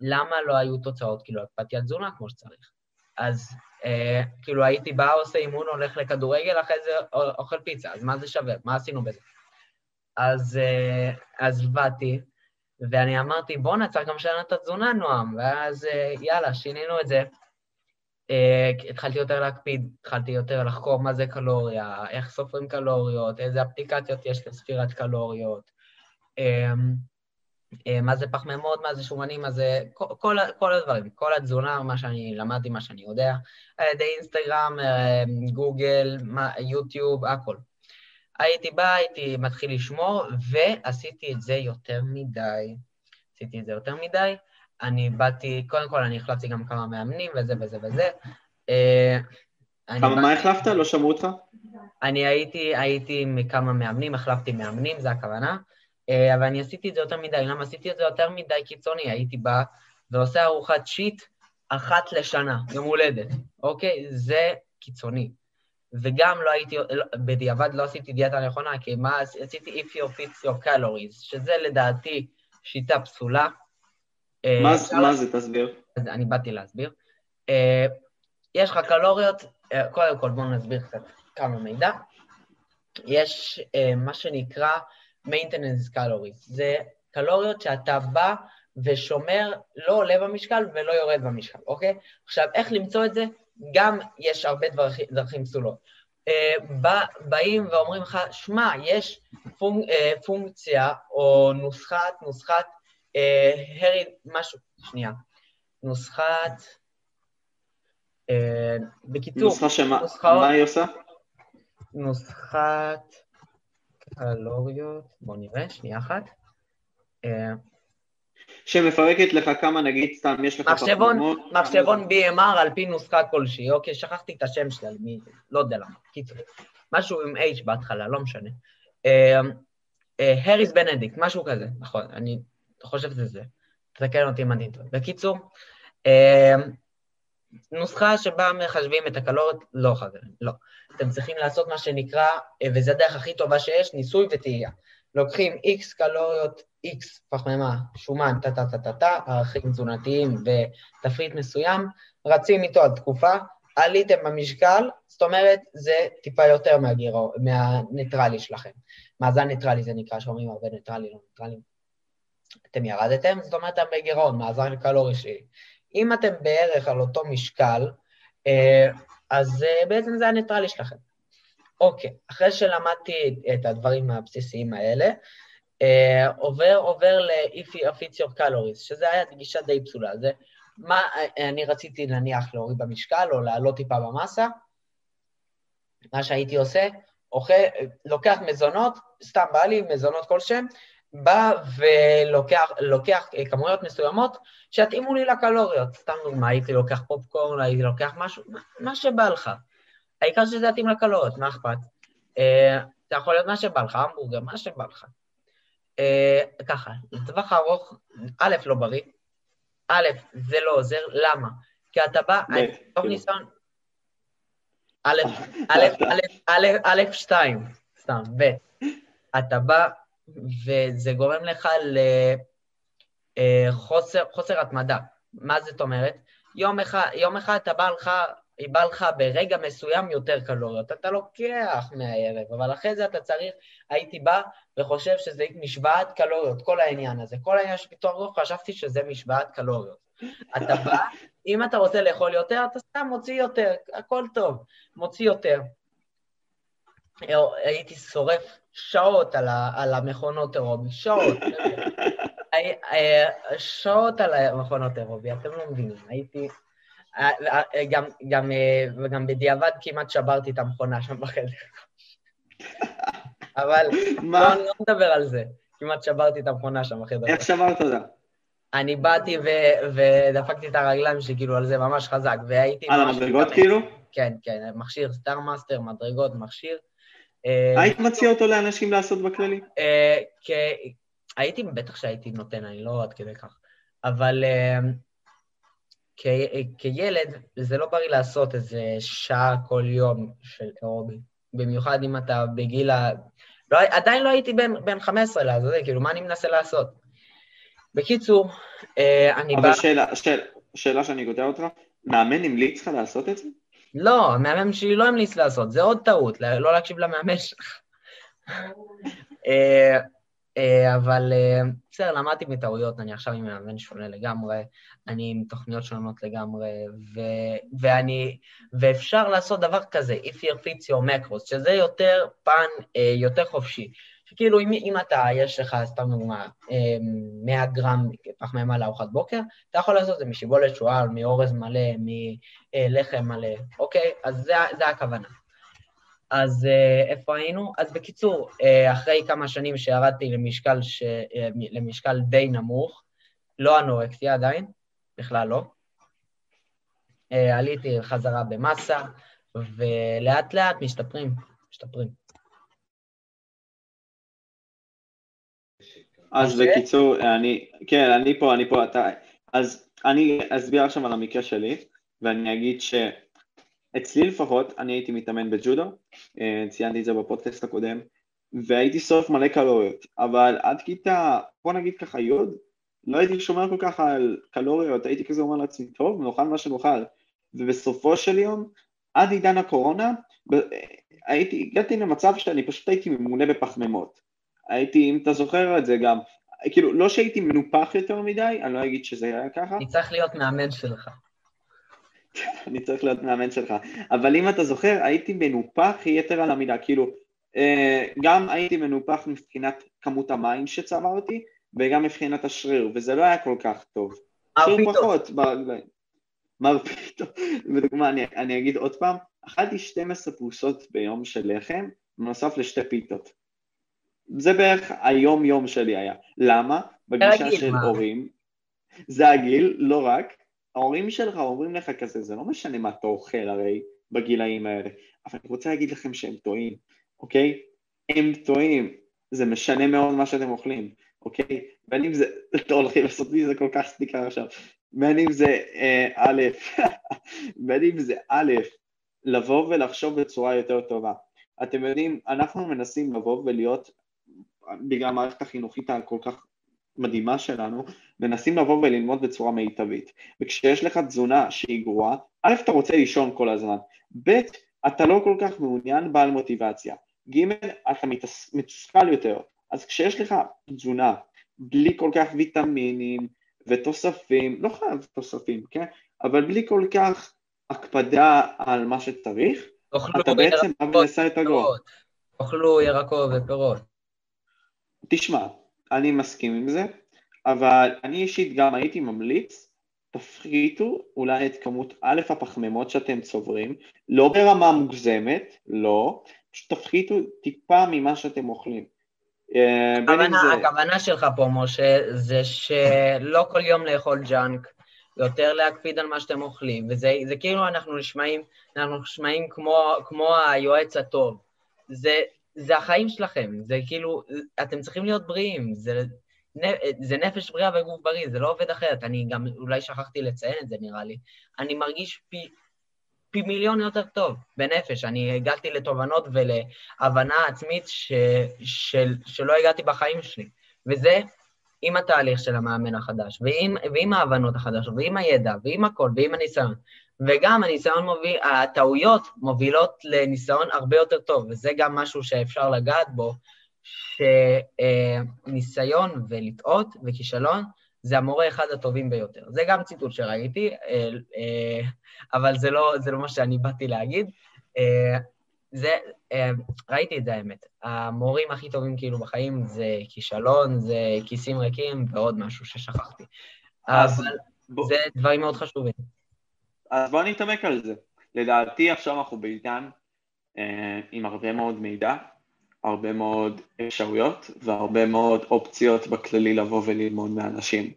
למה לא היו תוצאות? כאילו, הקפדתי על תזונה כמו שצריך. אז אה, כאילו הייתי בא, עושה אימון, הולך לכדורגל, אחרי זה אוכל פיצה, אז מה זה שווה? מה עשינו בזה? אז, אה, אז באתי, ואני אמרתי, בואנה, צריך גם לשנות את התזונה, נועם, ואז אה, יאללה, שינינו את זה. אה, התחלתי יותר להקפיד, התחלתי יותר לחקור מה זה קלוריה, איך סופרים קלוריות, איזה אפליקציות יש לספירת קלוריות, אה, מה זה פחמימות, מה זה שומנים, מה זה... כל, כל, כל הדברים, כל התזונה, מה שאני למדתי, מה שאני יודע, על ידי אינסטגרם, אה, גוגל, יוטיוב, הכל. הייתי בא, הייתי מתחיל לשמור, ועשיתי את זה יותר מדי. עשיתי את זה יותר מדי. אני באתי, קודם כל אני החלפתי גם כמה מאמנים וזה וזה וזה. אה, כמה, מה החלפת? לא שמעו אותך? אני הייתי, הייתי עם כמה מאמנים, החלפתי מאמנים, זה הכוונה, אה, אבל אני עשיתי את זה יותר מדי. למה עשיתי את זה יותר מדי קיצוני? הייתי בא ועושה ארוחת שיט אחת לשנה, יום הולדת, אוקיי? זה קיצוני. וגם לא הייתי, לא, בדיעבד לא עשיתי דיאטה נכונה, כי מה עשיתי? If you fix your calories, שזה לדעתי שיטה פסולה. אה, מה אפשר מה זה? תסביר. אני באתי להסביר. אה, יש לך קלוריות, אה, קודם כל בואו נסביר קצת כמה מידע. יש אה, מה שנקרא maintenance calories, זה קלוריות שאתה בא ושומר, לא עולה במשקל ולא יורד במשקל, אוקיי? עכשיו, איך למצוא את זה? גם יש הרבה דרכים, דרכים פסולות. אה, בא, באים ואומרים לך, שמע, יש פונק, אה, פונקציה או נוסחת, נוסחת, אה, הרי, משהו, שנייה, נוסחת, אה, בקיצור, נוסחה שמה נוסחאות- מה היא עושה? נוסחת קלוריות, בואו נראה, שנייה אחת. אה, שמפרקת לך כמה, נגיד סתם, יש לך מחשבון, פחמימות, מחשבון BMR על פי נוסחה כלשהי, אוקיי, שכחתי את השם שלה, מי, לא יודע למה, קיצור. משהו עם H בהתחלה, לא משנה. אה, אה, הריס בנדיקט, משהו כזה, נכון, אני חושב שזה זה. תתקן אותי אם אני טועה. בקיצור, אה, נוסחה שבה מחשבים את הקלוריות, לא חברים, לא. אתם צריכים לעשות מה שנקרא, וזו הדרך הכי טובה שיש, ניסוי וטעייה. לוקחים X קלוריות, X פחמימה, שומן, טה-טה-טה-טה, ערכים תזונתיים ותפריט מסוים, רצים איתו עד תקופה, עליתם במשקל, זאת אומרת, זה טיפה יותר מהגירעון, מהניטרלי שלכם. מאזן ניטרלי זה נקרא, שאומרים הרבה ניטרלי, לא ניטרלי. אתם ירדתם, זאת אומרת, אתם בגירעון, מאזן קלורי שלילי. אם אתם בערך על אותו משקל, אה, אז אה, בעצם זה הניטרלי שלכם. אוקיי, אחרי שלמדתי את הדברים הבסיסיים האלה, אה, עובר, עובר your calories, שזה היה גישה די פסולה. זה מה אני רציתי נניח להוריד במשקל או לעלות טיפה במסה, מה שהייתי עושה, אוכל, לוקח מזונות, סתם בא לי מזונות כלשהם, בא ולוקח לוקח אה, כמויות מסוימות שיתאימו לי לקלוריות. סתם דוגמא, הייתי לוקח פופקורן, הייתי לוקח משהו, מה, שבא לך. העיקר שזה יתאים לקלוריות, מה אכפת? אה, זה יכול להיות מה שבא לך, המבורגר, מה שבא לך. אה, ככה, לטווח הארוך, א', לא בריא, א', זה לא עוזר, למה? כי אתה בא, טוב כאילו. ניסיון, א', א', א', א', א', שתיים, סתם, ב', אתה בא, וזה גורם לך לחוסר התמדה. מה זאת אומרת? יום אחד, יום אחד אתה בא לך, בא לך ברגע מסוים יותר קלוריות, אתה לוקח מהערב, אבל אחרי זה אתה צריך, הייתי בא וחושב שזה משוואת קלוריות, כל העניין הזה. כל העניין שפתאום לא חשבתי שזה משוואת קלוריות. אתה בא, אם אתה רוצה לאכול יותר, אתה סתם מוציא יותר, הכל טוב, מוציא יותר. הייתי שורף שעות על, ה, על המכונות אירובי, שעות. שעות על המכונות אירובי, אתם לא מבינים, הייתי... גם, גם, וגם בדיעבד כמעט שברתי את המכונה שם בחדר. אבל מה? לא, אני לא מדבר על זה. כמעט שברתי את המכונה שם בחדר. איך שברת אותה? אני באתי ו- ודפקתי את הרגליים שלי כאילו על זה ממש חזק, והייתי... על המדרגות כאילו? כן, כן, מכשיר StairMaster, מדרגות, מכשיר. אה, היית מציע אותו לאנשים לעשות בכללי? אה, הייתי, בטח שהייתי נותן, אני לא עד כדי כך. אבל אה, כילד, זה לא בריא לעשות איזה שעה כל יום של אירובי. במיוחד אם אתה בגיל ה... לא, עדיין לא הייתי בן, בן 15 לעזאזל, כאילו, מה אני מנסה לעשות? בקיצור, אני אבל בא... אבל שאלה, שאלה, שאלה שאני קוטע אותך, מאמן המליץ לך לעשות את זה? לא, המאמן שלי לא המליץ לעשות, זה עוד טעות, לא להקשיב למאמן שלך. אה, אה, אבל אה, בסדר, למדתי מטעויות, אני עכשיו עם מאמן שונה לגמרי, אני עם תוכניות שונות לגמרי, ו- ואני, ואפשר לעשות דבר כזה, if you fits your macros, שזה יותר פן יותר חופשי. שכאילו אם, אם אתה, יש לך, סתם דוגמה, 100 אמ, גרם פחמימה לארוחת בוקר, אתה יכול לעשות את זה משיבולת שועל, מאורז מלא, מלחם מלא, אוקיי? אז זה, זה הכוונה. אז אה, איפה היינו? אז בקיצור, אה, אחרי כמה שנים שירדתי למשקל, ש... אה, למשקל די נמוך, לא אנורקסיה עדיין, בכלל לא, עליתי חזרה במסה, ולאט לאט משתפרים, משתפרים. אז בקיצור, אני, כן, אני פה, אני פה, אתה, אז אני אסביר עכשיו על המקרה שלי, ואני אגיד שאצלי לפחות, אני הייתי מתאמן בג'ודו, אה, ציינתי את זה בפודקאסט הקודם, והייתי שורף מלא קלוריות, אבל עד כיתה, בוא נגיד ככה י', לא הייתי שומר כל כך על קלוריות, הייתי כזה אומר לעצמי, טוב, נאכל מה שנאכל, ובסופו של יום, עד עידן הקורונה, הייתי, הגעתי למצב שאני פשוט הייתי ממונה בפחמימות. הייתי, אם אתה זוכר את זה גם, כאילו, לא שהייתי מנופח יותר מדי, אני לא אגיד שזה היה ככה. אני צריך להיות מאמן שלך. אני צריך להיות מאמן שלך. אבל אם אתה זוכר, הייתי מנופח יתר על המידה, כאילו, אה, גם הייתי מנופח מבחינת כמות המים שצברתי, וגם מבחינת השריר, וזה לא היה כל כך טוב. שריר פחות ברגליים. מרפיתו. בדוגמה, אני, אני אגיד עוד פעם, אכלתי 12 פרוסות ביום של לחם, בנוסף לשתי פיתות. זה בערך היום יום שלי היה. למה? בגישה של מה? הורים, זה הגיל, לא רק, ההורים שלך אומרים לך כזה, זה לא משנה מה אתה אוכל הרי בגילאים האלה, אבל אני רוצה להגיד לכם שהם טועים, אוקיי? הם טועים, זה משנה מאוד מה שאתם אוכלים, אוקיי? בין אם זה, לא הולכים לעשות לי זה כל כך סטיקר עכשיו, בין אם זה אה, א', בין אם זה א', לבוא ולחשוב בצורה יותר טובה. אתם יודעים, אנחנו מנסים לבוא ולהיות בגלל המערכת החינוכית הכל כך מדהימה שלנו, מנסים לבוא וללמוד בצורה מיטבית. וכשיש לך תזונה שהיא גרועה, א', אתה רוצה לישון כל הזמן, ב', אתה לא כל כך מעוניין בעל מוטיבציה, ג', אתה מתוסכל יותר. אז כשיש לך תזונה בלי כל כך ויטמינים ותוספים, לא חייב תוספים, כן? אבל בלי כל כך הקפדה על מה שצריך, אתה בעצם מנסה את הגרוע. אוכלו ירקות ופירות. תשמע, אני מסכים עם זה, אבל אני אישית גם הייתי ממליץ, תפחיתו אולי את כמות א' הפחמימות שאתם צוברים, לא ברמה מוגזמת, לא, פשוט תפחיתו טיפה ממה שאתם אוכלים. אה, הכוונה, זה... הכוונה שלך פה, משה, זה שלא כל יום לאכול ג'אנק, יותר להקפיד על מה שאתם אוכלים, וזה כאילו אנחנו נשמעים, אנחנו נשמעים כמו, כמו היועץ הטוב. זה, זה החיים שלכם, זה כאילו, אתם צריכים להיות בריאים, זה, זה נפש בריאה וגוף בריא, זה לא עובד אחרת. אני גם, אולי שכחתי לציין את זה נראה לי. אני מרגיש פי פי מיליון יותר טוב בנפש. אני הגעתי לתובנות ולהבנה עצמית ש, של, שלא הגעתי בחיים שלי. וזה עם התהליך של המאמן החדש, ועם, ועם ההבנות החדשות, ועם הידע, ועם הכל, ועם הניסיון. וגם הניסיון מוביל, הטעויות מובילות לניסיון הרבה יותר טוב, וזה גם משהו שאפשר לגעת בו, שניסיון ולטעות וכישלון זה המורה אחד הטובים ביותר. זה גם ציטוט שראיתי, אבל זה לא, זה לא מה שאני באתי להגיד. זה, ראיתי את זה האמת. המורים הכי טובים כאילו בחיים זה כישלון, זה כיסים ריקים ועוד משהו ששכחתי. אבל בוא... זה דברים מאוד חשובים. אז בואו נתעמק על זה. לדעתי עכשיו אנחנו בעידן אה, עם הרבה מאוד מידע, הרבה מאוד אפשרויות והרבה מאוד אופציות בכללי לבוא וללמוד מאנשים.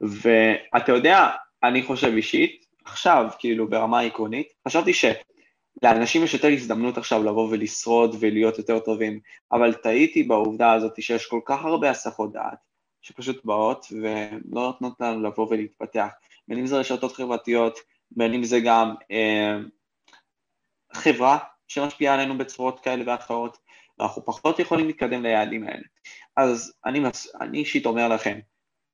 ואתה יודע, אני חושב אישית, עכשיו, כאילו ברמה עקרונית, חשבתי שלאנשים יש יותר הזדמנות עכשיו לבוא ולשרוד ולהיות יותר טובים, אבל טעיתי בעובדה הזאת שיש כל כך הרבה הסחות דעת שפשוט באות ולא נותנות לנו לבוא ולהתפתח, בין אם זה רשתות חברתיות, בין אם זה גם אה, חברה שמשפיעה עלינו בצורות כאלה ואחרות, ואנחנו פחות יכולים להתקדם ליעדים האלה. אז אני, אישית אומר לכם,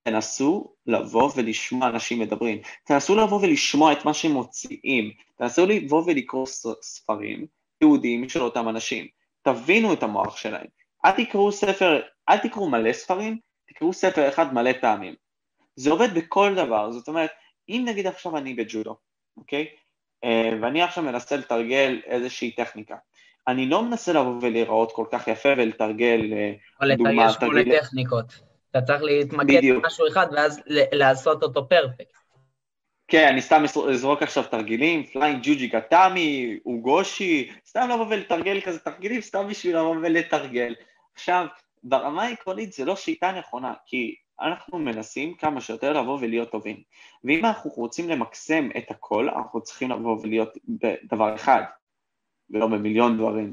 תנסו לבוא ולשמוע אנשים מדברים, תנסו לבוא ולשמוע את מה שהם מוציאים, תנסו לבוא ולקרוא ספרים תיעודיים של אותם אנשים, תבינו את המוח שלהם, אל תקראו ספר, אל תקראו מלא ספרים, תקראו ספר אחד מלא פעמים. זה עובד בכל דבר, זאת אומרת, אם נגיד עכשיו אני בג'ודו, אוקיי? אה, ואני עכשיו מנסה לתרגל איזושהי טכניקה. אני לא מנסה לבוא ולהיראות כל כך יפה ולתרגל, אה, דוגמה, תרגל... שמונה טכניקות. אתה צריך להתמקד במשהו אחד ואז לעשות אותו פרפקט. כן, אני סתם אזרוק עכשיו תרגילים, flying juji gatame, ogoshi, סתם לבוא ולתרגל כזה תרגילים, סתם בשביל לבוא ולתרגל. עכשיו, ברמה העקרונית זה לא שיטה נכונה, כי אנחנו מנסים כמה שיותר לבוא ולהיות טובים. ואם אנחנו רוצים למקסם את הכל, אנחנו צריכים לבוא ולהיות בדבר אחד, ולא במיליון דברים,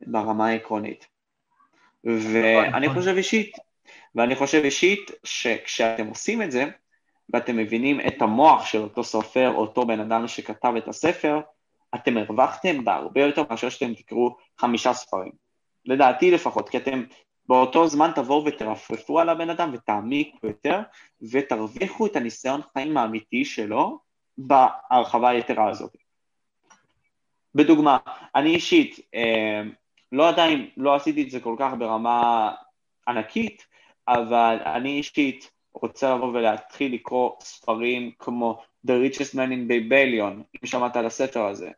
ברמה העקרונית. ואני נכון. חושב אישית, ואני חושב אישית שכשאתם עושים את זה, ואתם מבינים את המוח של אותו סופר, אותו בן אדם שכתב את הספר, אתם הרווחתם בהרבה יותר מאשר שאתם תקראו חמישה ספרים. לדעתי לפחות, כי אתם באותו זמן תבואו ותרפרפו על הבן אדם ותעמיקו יותר, ותרוויחו את הניסיון חיים האמיתי שלו בהרחבה היתרה הזאת. בדוגמה, אני אישית, אה, לא עדיין, לא עשיתי את זה כל כך ברמה ענקית, אבל אני אישית רוצה לבוא ולהתחיל לקרוא ספרים כמו The Richest Man in Babylon, אם שמעת על הספר הזה.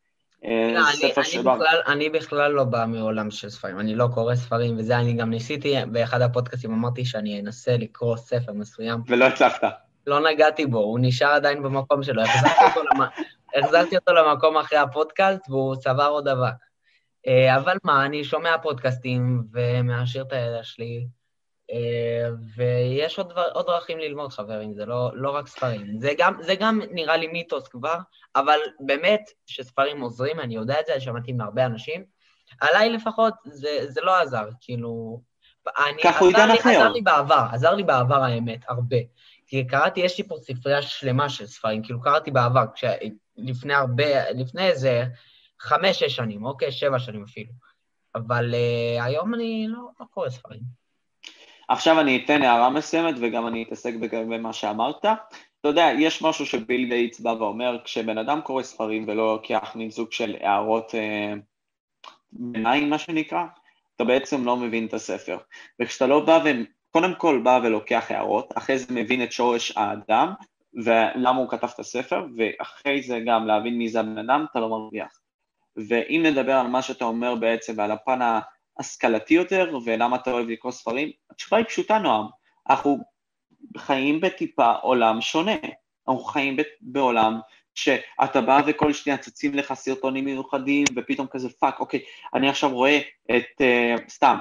אה, לא, אני, אני, שבא... בכלל, אני בכלל לא בא מעולם של ספרים, אני לא קורא ספרים, וזה אני גם ניסיתי, באחד הפודקאסטים אמרתי שאני אנסה לקרוא ספר מסוים. ולא הצלחת. לא נגעתי בו, הוא נשאר עדיין במקום שלו, החזרתי אותו, למ... החזרתי אותו למקום אחרי הפודקאסט והוא צבר עוד אבק. אה, אבל מה, אני שומע פודקאסטים ומעשיר את הידע שלי, ויש עוד, דבר, עוד דרכים ללמוד, חברים, זה לא, לא רק ספרים. זה גם, זה גם נראה לי מיתוס כבר, אבל באמת שספרים עוזרים, אני יודע את זה, שמעתי מהרבה אנשים. עליי לפחות זה, זה לא עזר, כאילו... כך הוא עידן אחר. עזר לי בעבר, עזר לי בעבר האמת, הרבה. כי קראתי, יש לי פה ספרייה שלמה של ספרים, כאילו קראתי בעבר, כש... לפני הרבה, לפני איזה חמש-שש שנים, אוקיי? שבע שנים אפילו. אבל uh, היום אני לא, לא קורא ספרים. עכשיו אני אתן הערה מסוימת וגם אני אתעסק במה שאמרת. אתה יודע, יש משהו שביל גייטס בא ואומר, כשבן אדם קורא ספרים ולא לוקח מין סוג של הערות אה, ביניים, מה שנקרא, אתה בעצם לא מבין את הספר. וכשאתה לא בא ו... קודם כל בא ולוקח הערות, אחרי זה מבין את שורש האדם ולמה הוא כתב את הספר, ואחרי זה גם להבין מי זה הבן אדם, אתה לא מרוויח. ואם נדבר על מה שאתה אומר בעצם ועל הפן השכלתי יותר, ולמה אתה אוהב לקרוא ספרים? התשובה היא פשוטה, נועם. אנחנו חיים בטיפה עולם שונה. אנחנו חיים בעולם שאתה בא וכל שניה צצים לך סרטונים מיוחדים, ופתאום כזה fuck, אוקיי, אני עכשיו רואה את, אה, סתם,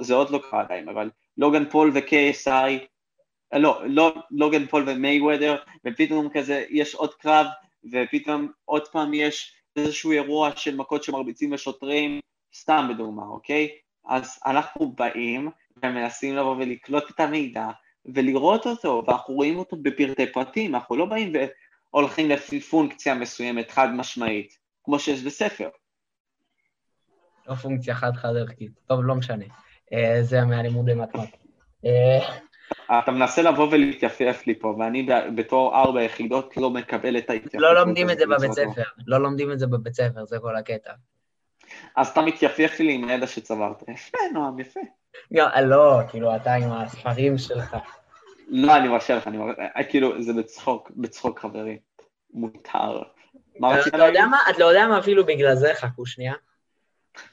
זה עוד לא קרה עדיין, אבל לוגן פול ו-KSI, לא, לא, לוגן פול ומייוודר, ופתאום כזה יש עוד קרב, ופתאום עוד פעם יש איזשהו אירוע של מכות שמרביצים לשוטרים, סתם בדוגמה, אוקיי? אז אנחנו באים ומנסים לבוא ולקלוט את המידע ולראות אותו, ואנחנו רואים אותו בפרטי פרטים, אנחנו לא באים והולכים לפי פונקציה מסוימת חד משמעית, כמו שיש בספר. לא פונקציה חד-חד ערכית. טוב, לא משנה. אה, זה מהלימודי מתמטיקה. אה, אתה מנסה לבוא ולהתייפייף לי פה, ואני בתור ארבע יחידות לא מקבל את ההתייפייפות. לא לומדים את זה בבית ספר, לא לומדים את זה בבית ספר, זה כל הקטע. אז אתה מתייפייף לי עם הידע שצברת. יפה, נועם, יפה. לא, כאילו, אתה עם הספרים שלך. לא, אני מרשה לך, אני מרשה, אה, כאילו, זה בצחוק, בצחוק חברים. מותר. מה רצית להגיד? אתה לא יודע מה אפילו בגלל זה, חכו שנייה.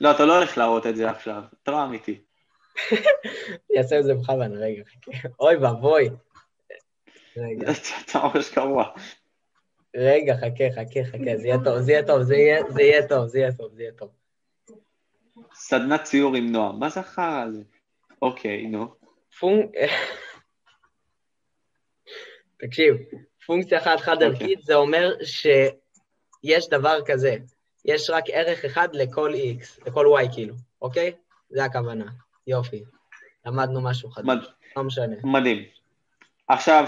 לא, אתה לא הולך להראות את זה עכשיו, אתה לא אמיתי. אני אעשה את זה בכוונה, רגע, חכה. אוי ואבוי. רגע. אתה ממש גרוע. רגע, חכה, חכה, חכה, זה יהיה טוב, זה יהיה טוב, זה יהיה טוב, זה יהיה טוב, זה יהיה טוב. סדנת ציור עם נועם, מה זה החרא הזה? אוקיי, נו. פונק... תקשיב, פונקציה אחת חד אוקיי. ערכית זה אומר שיש דבר כזה, יש רק ערך אחד לכל x, לכל y כאילו, אוקיי? זה הכוונה. יופי. למדנו משהו חדש. מד... לא משנה. מדהים. עכשיו,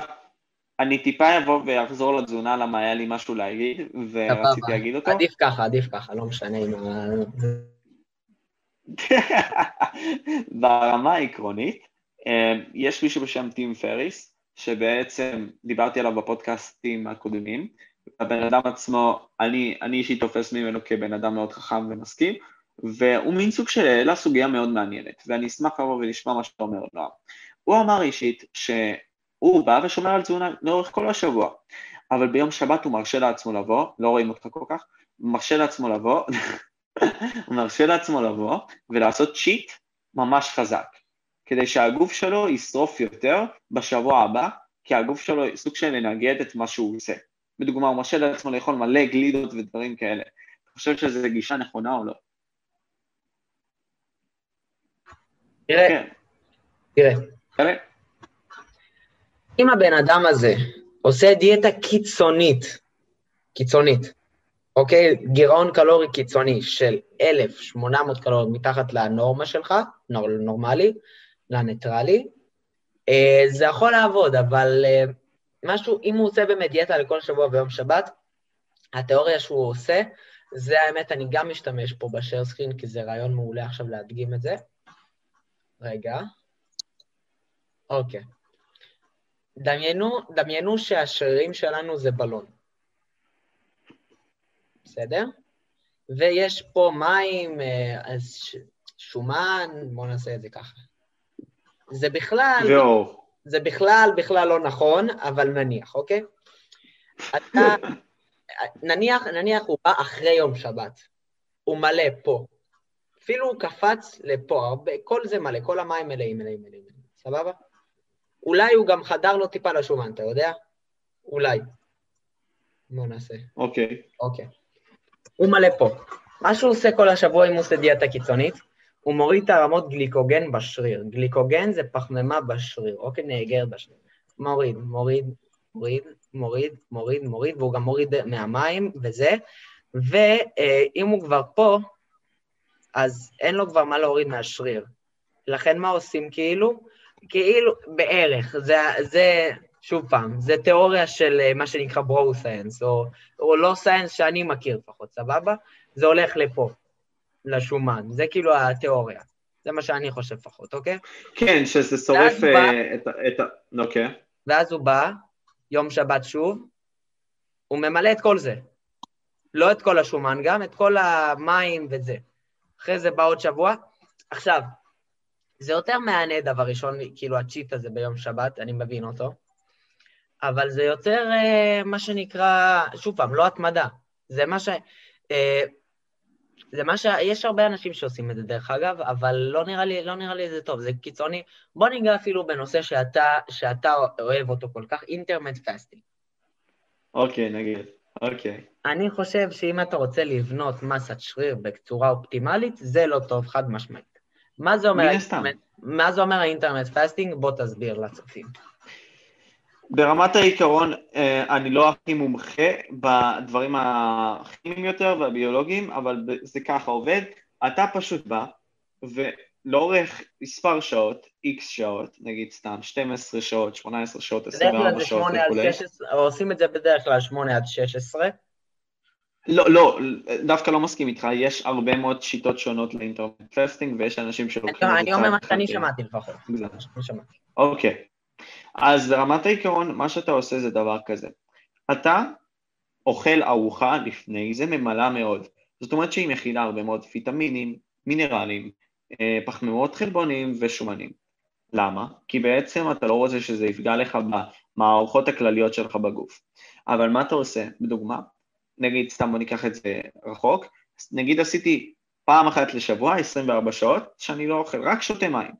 אני טיפה אבוא ואחזור לתזונה למה היה לי משהו להגיד, ורציתי להגיד אותו. עדיף ככה, עדיף ככה, לא משנה אם... ברמה העקרונית, אה, יש מישהו בשם טים פריס, שבעצם דיברתי עליו בפודקאסטים הקודמים, הבן אדם עצמו, אני, אני אישית תופס ממנו כבן אדם מאוד חכם ומשכיל, והוא מין סוג של העלה סוגיה מאוד מעניינת, ואני אשמח לבוא ולשמוע מה שאתה אומר, נועם. הוא אמר אישית שהוא בא ושומר על תזונה לאורך כל השבוע, אבל ביום שבת הוא מרשה לעצמו לבוא, לא רואים אותך כל כך, מרשה לעצמו לבוא, הוא מרשה לעצמו לבוא ולעשות צ'יט ממש חזק, כדי שהגוף שלו ישרוף יותר בשבוע הבא, כי הגוף שלו סוג של לנגד את מה שהוא עושה. בדוגמה, הוא מרשה לעצמו לאכול מלא גלידות ודברים כאלה. אתה חושב שזו גישה נכונה או לא? תראה, כן. תראה. תראה. אם הבן אדם הזה עושה דיאטה קיצונית, קיצונית, אוקיי? גירעון קלורי קיצוני של 1,800 קלוריות מתחת לנורמה שלך, נור, נורמלי, לניטרלי, אה, זה יכול לעבוד, אבל אה, משהו, אם הוא עושה באמת דיאטה לכל שבוע ביום שבת, התיאוריה שהוא עושה, זה האמת, אני גם משתמש פה בשאר סקרין, כי זה רעיון מעולה עכשיו להדגים את זה. רגע. אוקיי. דמיינו, דמיינו שהשרירים שלנו זה בלון. בסדר? ויש פה מים, אה, אז שומן, בואו נעשה את זה ככה. זה בכלל... ואור. זה בכלל, בכלל לא נכון, אבל נניח, אוקיי? אתה, נניח, נניח הוא בא אחרי יום שבת, הוא מלא פה. אפילו הוא קפץ לפה, הרבה, כל זה מלא, כל המים מלאים, מלאים, מלאים, סבבה? אולי הוא גם חדר לו טיפה לשומן, אתה יודע? אולי. בוא נעשה. אוקיי. אוקיי. הוא מלא פה. מה שהוא עושה כל השבוע אם הוא עושה דיאטה קיצונית, הוא מוריד את הרמות גליקוגן בשריר. גליקוגן זה פחמימה בשריר, אוקיי? נאגרת בשריר. מוריד, מוריד, מוריד, מוריד, מוריד, מוריד, והוא גם מוריד מהמים וזה, ואם הוא כבר פה, אז אין לו כבר מה להוריד מהשריר. לכן מה עושים כאילו? כאילו, בערך, זה, זה שוב פעם, זה תיאוריה של אה, מה שנקרא bro science, או, או לא science שאני מכיר לפחות, סבבה? זה הולך לפה, לשומן, זה כאילו התיאוריה. זה מה שאני חושב לפחות, אוקיי? כן, שזה שורף אה, בא, את ה... אוקיי. ואז הוא בא, יום שבת שוב, הוא ממלא את כל זה. לא את כל השומן גם, את כל המים וזה. אחרי זה בא עוד שבוע. עכשיו, זה יותר מהנה דבר ראשון, כאילו ה cheat הזה ביום שבת, אני מבין אותו, אבל זה יותר אה, מה שנקרא, שוב פעם, לא התמדה. זה מה ש... אה, זה מה ש... יש הרבה אנשים שעושים את זה, דרך אגב, אבל לא נראה לי, לא נראה לי זה טוב, זה קיצוני. בוא ניגע אפילו בנושא שאתה, שאתה אוהב אותו כל כך, intermittent fasting. אוקיי, נגיד. אוקיי. אני חושב שאם אתה רוצה לבנות מסת שריר בצורה אופטימלית, זה לא טוב, חד משמעית. מה זה אומר, ה intermittent, מה זה אומר ה intermittent fasting? בוא תסביר לצופים. ברמת העיקרון, אה, אני לא הכי מומחה בדברים הכימיים יותר והביולוגיים, אבל זה ככה עובד. אתה פשוט בא, ולאורך מספר שעות, איקס שעות, נגיד סתם 12 שעות, 18 שעות, 24 שעות וכולי. עושים את זה בדרך כלל 8 עד 16. לא, לא, דוווקא לא מסכים איתך, יש הרבה מאוד שיטות שונות לאינטרנט פסטינג ויש אנשים שלוקחים... אני אומר מה שאני שמעתי לפחות. אוקיי, אז ברמת העיקרון, מה שאתה עושה זה דבר כזה. אתה אוכל ארוחה לפני זה ממלאה מאוד. זאת אומרת שהיא מכילה הרבה מאוד ויטמינים, מינרלים, אה, פחמימות חלבונים ושומנים. למה? כי בעצם אתה לא רוצה שזה יפגע לך במערכות הכלליות שלך בגוף. אבל מה אתה עושה? בדוגמה, נגיד, סתם בוא ניקח את זה רחוק, נגיד עשיתי פעם אחת לשבוע, 24 שעות, שאני לא אוכל, רק שותה מים.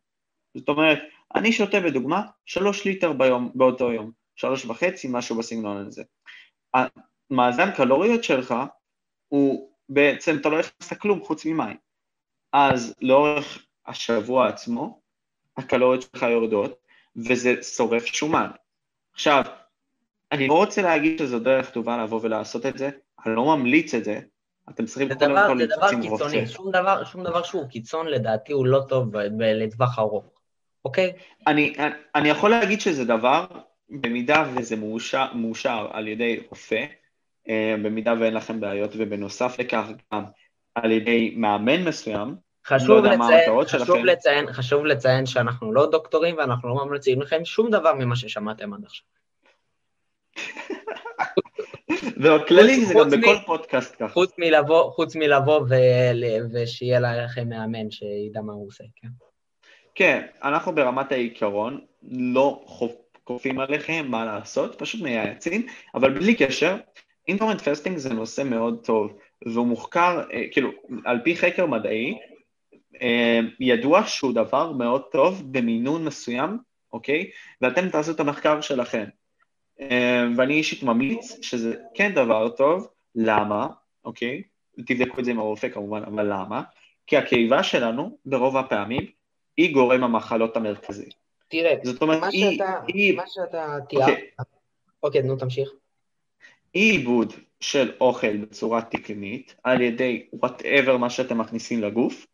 זאת אומרת, אני שותה בדוגמה שלוש ליטר ביום, באותו יום, שלוש וחצי, משהו בסגנון הזה. המאזן קלוריות שלך הוא בעצם, אתה לא הכנסת כלום חוץ ממים. אז לאורך השבוע עצמו, הקלוריות שלך יורדות, וזה שורף שומן. עכשיו, אני לא רוצה להגיד שזו דרך טובה לבוא ולעשות את זה, אני לא ממליץ את זה, אתם צריכים קודם כל להתייעץ עם רופא. זה דבר קיצוני, שום דבר, שום דבר שהוא קיצון לדעתי הוא לא טוב לטווח ארוך, אוקיי? אני, אני יכול להגיד שזה דבר, במידה וזה מאושר, מאושר על ידי רופא, אה, במידה ואין לכם בעיות, ובנוסף לכך גם על ידי מאמן מסוים, חשוב, לא לציין, חשוב, לציין, חשוב לציין שאנחנו לא דוקטורים ואנחנו לא ממליצים לכם שום דבר ממה ששמעתם עד עכשיו. והכללי זה גם בכל פודקאסט ככה. חוץ מלבוא, חוץ מלבוא ושיהיה לכם מאמן שידע מה הוא עושה, כן. כן, אנחנו ברמת העיקרון לא כופים עליכם מה לעשות, פשוט מייעצים, אבל בלי קשר, אינטרנט פסטינג זה נושא מאוד טוב, והוא מוחקר, אה, כאילו, על פי חקר מדעי, אה, ידוע שהוא דבר מאוד טוב במינון מסוים, אוקיי? ואתם תעשו את המחקר שלכם. אה, ואני אישית ממליץ שזה כן דבר טוב, למה, אוקיי? תבדקו את זה עם הרופא כמובן, אבל למה? כי הקיבה שלנו, ברוב הפעמים, היא גורם המחלות המרכזי. תראה, זאת אומרת, מה היא, שאתה, היא... מה שאתה תיארת, אוקיי. אוקיי, נו, תמשיך. אי עיבוד של אוכל בצורה תקנית, על ידי whatever מה שאתם מכניסים לגוף,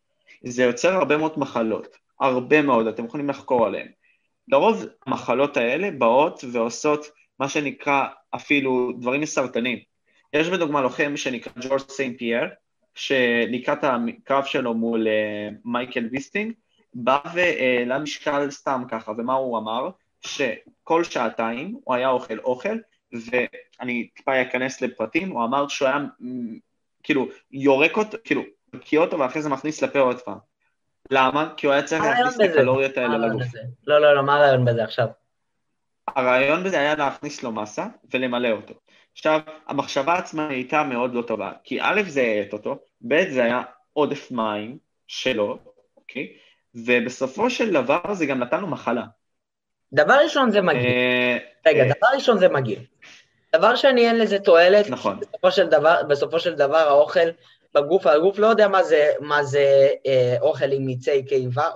זה יוצר הרבה מאוד מחלות, הרבה מאוד, אתם יכולים לחקור עליהן. לרוב המחלות האלה באות ועושות מה שנקרא אפילו דברים מסרטנים. יש בדוגמה לוחם שנקרא ג'ורג' סיינט פייר, שלקראת הקרב שלו מול אה, מייקל ביספינג, בא והעלה משקל סתם ככה, ומה הוא אמר? שכל שעתיים הוא היה אוכל אוכל, ואני טיפה אכנס לפרטים, הוא אמר שהוא היה כאילו יורק אותו, כאילו מקיא אותו ואחרי זה מכניס לפה עוד פעם. למה? כי הוא היה צריך להכניס את הקלוריות האלה לגוף. לא, לא, לא, מה הרעיון בזה עכשיו? הרעיון בזה היה להכניס לו מסה ולמלא אותו. עכשיו, המחשבה עצמה הייתה מאוד לא טובה, כי א' זה האט אותו, ב' זה היה עודף מים שלו, אוקיי? ובסופו של דבר זה גם נתן לו מחלה. דבר ראשון זה מגעיל. אה, רגע, אה. דבר ראשון זה מגעיל. דבר שני, אין לזה תועלת. נכון. בסופו של דבר, בסופו של דבר האוכל בגוף, הגוף לא יודע מה זה, מה זה אה, אוכל עם מיצי קיבה,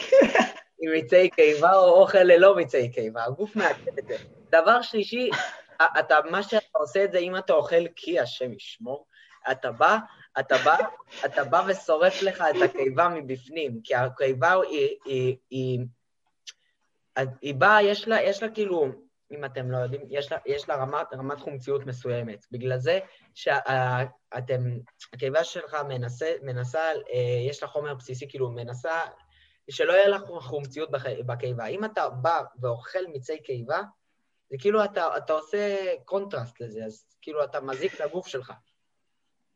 עם מיצי קיבה או אוכל ללא מיצי קיבה, הגוף מעכב את זה. דבר שלישי, אתה, מה שאתה עושה את זה, אם אתה אוכל כי השם ישמור, אתה בא, אתה בא, אתה בא ושורף לך את הקיבה מבפנים, כי הקיבה היא, היא, היא, היא, היא באה, יש לה, יש לה כאילו, אם אתם לא יודעים, יש לה, יש לה רמת, רמת חומציות מסוימת. בגלל זה שאתם, הקיבה שלך מנסה, מנסה, אה, יש לה חומר בסיסי, כאילו מנסה, שלא יהיה לך חומציות בקיבה. אם אתה בא ואוכל מיצי קיבה, זה כאילו אתה, אתה עושה קונטרסט לזה, אז כאילו אתה מזיק לגוף שלך.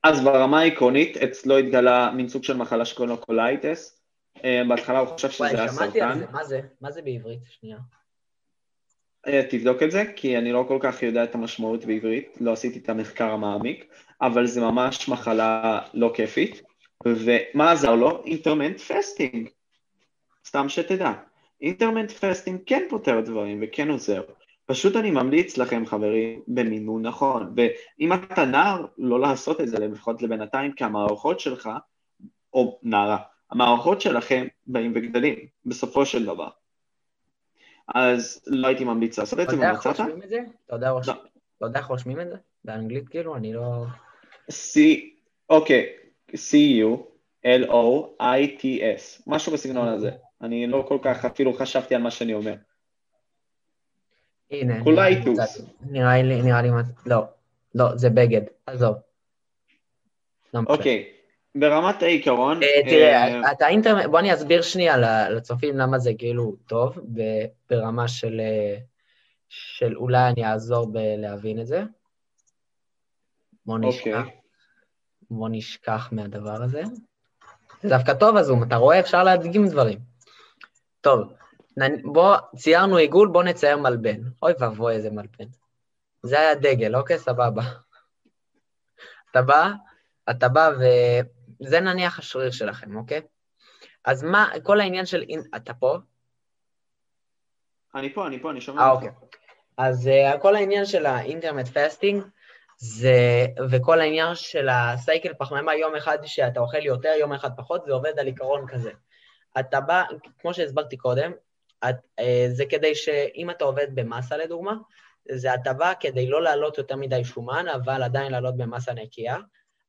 אז ברמה העקרונית, אצלו התגלה מין סוג של מחלה שקוראים לו colitis. אה, בהתחלה הוא חשב שזה היה סרטן. שמעתי על זה, מה זה? מה זה בעברית? שנייה. אה, תבדוק את זה, כי אני לא כל כך יודע את המשמעות בעברית, לא עשיתי את המחקר המעמיק, אבל זה ממש מחלה לא כיפית, ומה עזר לו? intermittent fasting, סתם שתדע. intermittent fasting כן פותר דברים וכן עוזר. פשוט אני ממליץ לכם חברים במינון נכון, ואם אתה נער לא לעשות את זה לפחות לבינתיים כי המערכות שלך, או נערה, המערכות שלכם באים וגדלים בסופו של דבר. אז לא הייתי ממליץ לעשות את זה, ומצאת? אתה יודע איך רושמים את זה? אתה יודע איך רושמים את זה? באנגלית כאילו? אני לא... C, אוקיי, C-U, L-O-I-T-S, משהו בסגנון הזה. אני לא כל כך אפילו חשבתי על מה שאני אומר. הנה. colitis. נראה לי, נראה לי, לא, לא, זה בגד, עזוב. לא. אוקיי, ברמת העיקרון... אה, אה, תראה, את האינטרנט, בוא אני אסביר שנייה לצופים למה זה כאילו טוב, ברמה של, אה, של אולי אני אעזור בלהבין את זה. בוא נשכח, אוקיי. בוא נשכח מהדבר הזה. זה דווקא טוב הזום, אתה רואה? אפשר להדגים דברים. טוב, בוא, ציירנו עיגול, בוא נצייר מלבן. אוי ואבוי, איזה מלבן. זה היה דגל, אוקיי? סבבה. אתה בא, אתה בא וזה נניח השריר שלכם, אוקיי? אז מה, כל העניין של... אתה פה? אני פה, אני פה, אני שומע אה, אותך. אוקיי. אז אה, כל העניין של ה intermittent fasting, זה, וכל העניין של ה cycle פחמימה, יום אחד שאתה אוכל יותר, יום אחד פחות, זה עובד על עיקרון כזה. אתה בא, כמו שהסברתי קודם, את, uh, זה כדי שאם אתה עובד במסה לדוגמה, זה הטבה כדי לא לעלות יותר מדי שומן, אבל עדיין לעלות במסה נקייה.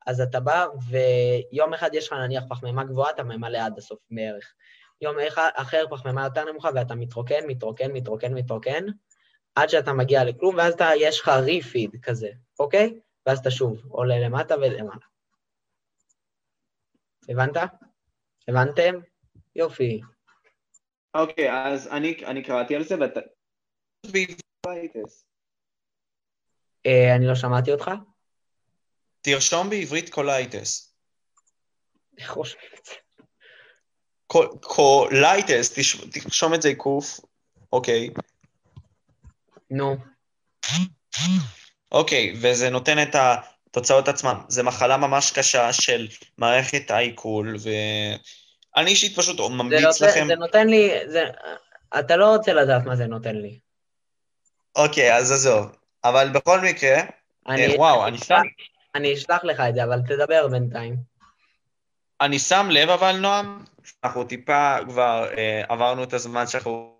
אז אתה בא ויום אחד יש לך נניח פחמימה גבוהה, אתה ממלא עד הסוף בערך. יום אחד אחר פחמימה יותר נמוכה ואתה מתרוקן, מתרוקן, מתרוקן, מתרוקן, עד שאתה מגיע לכלום, ואז אתה, יש לך ריפיד כזה, אוקיי? ואז אתה שוב עולה למטה ולמעלה. הבנת? הבנתם? יופי. אוקיי, אז אני אני קראתי על זה ואתה... אה, אני לא שמעתי אותך? תרשום בעברית colitis. איך רושמים את זה? קול- colitis, תרשום את זה קוף, אוקיי. נו, אוקיי, וזה נותן את התוצאות עצמן. זה מחלה ממש קשה של מערכת העיכול, ואני אישית פשוט ממליץ נותן, לכם... זה נותן לי, זה, אתה לא רוצה לדעת מה זה נותן לי. אוקיי, אז עזוב. אבל בכל מקרה, אני, אה, וואו, אני שם, אני אשלח לך את זה, אבל תדבר בינתיים. אני שם לב אבל, נועם, אנחנו טיפה כבר אה, עברנו את הזמן שאנחנו...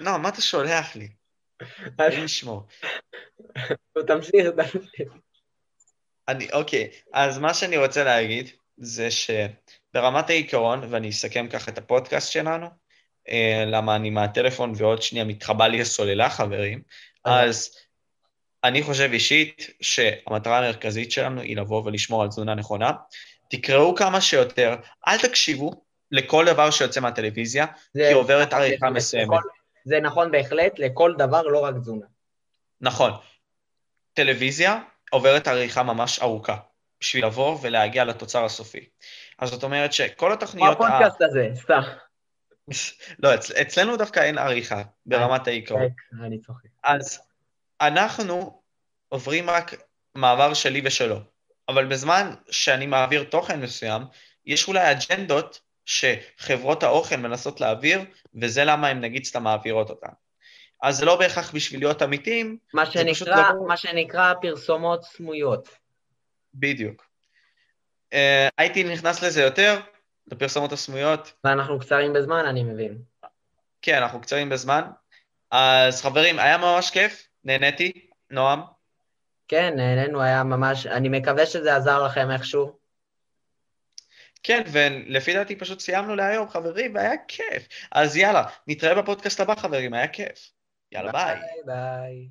נועם, מה אתה שולח לי? אלוהים ישמור. תמשיך, תמשיך. אני, אוקיי, אז מה שאני רוצה להגיד זה שברמת העיקרון, ואני אסכם ככה את הפודקאסט שלנו, אה, למה אני מהטלפון ועוד שנייה מתחבא לי הסוללה, חברים, אוקיי. אז אני חושב אישית שהמטרה המרכזית שלנו היא לבוא ולשמור על תזונה נכונה. תקראו כמה שיותר, אל תקשיבו לכל דבר שיוצא מהטלוויזיה, כי עוברת נכון עריכה מסוימת. לכל- זה נכון בהחלט לכל דבר, לא רק תזונה. נכון. טלוויזיה עוברת עריכה ממש ארוכה, בשביל לבוא ולהגיע לתוצר הסופי. אז זאת אומרת שכל כמו התוכניות... ה- הפודקאסט הזה, סתם. לא, אצ... אצלנו דווקא אין עריכה ברמת העיקרון. אני צוחק. אז אנחנו עוברים רק מעבר שלי ושלו, אבל בזמן שאני מעביר תוכן מסוים, יש אולי אג'נדות שחברות האוכל מנסות להעביר, וזה למה הן נגיד סתם מעבירות אותן. אז זה לא בהכרח בשביל להיות אמיתיים, מה שנקרא, לא- מה שנקרא פרסומות סמויות. בדיוק. Uh, הייתי נכנס לזה יותר, לפרסומות הסמויות, ואנחנו קצרים בזמן, אני מבין. כן, אנחנו קצרים בזמן. אז חברים, היה ממש כיף, נהניתי, נועם. כן, נהנינו, היה ממש, אני מקווה שזה עזר לכם איכשהו. כן, ולפי דעתי פשוט סיימנו להיום, חברים, והיה כיף. אז יאללה, נתראה בפודקאסט הבא, חברים, היה כיף. יאללה, ביי. ביי ביי.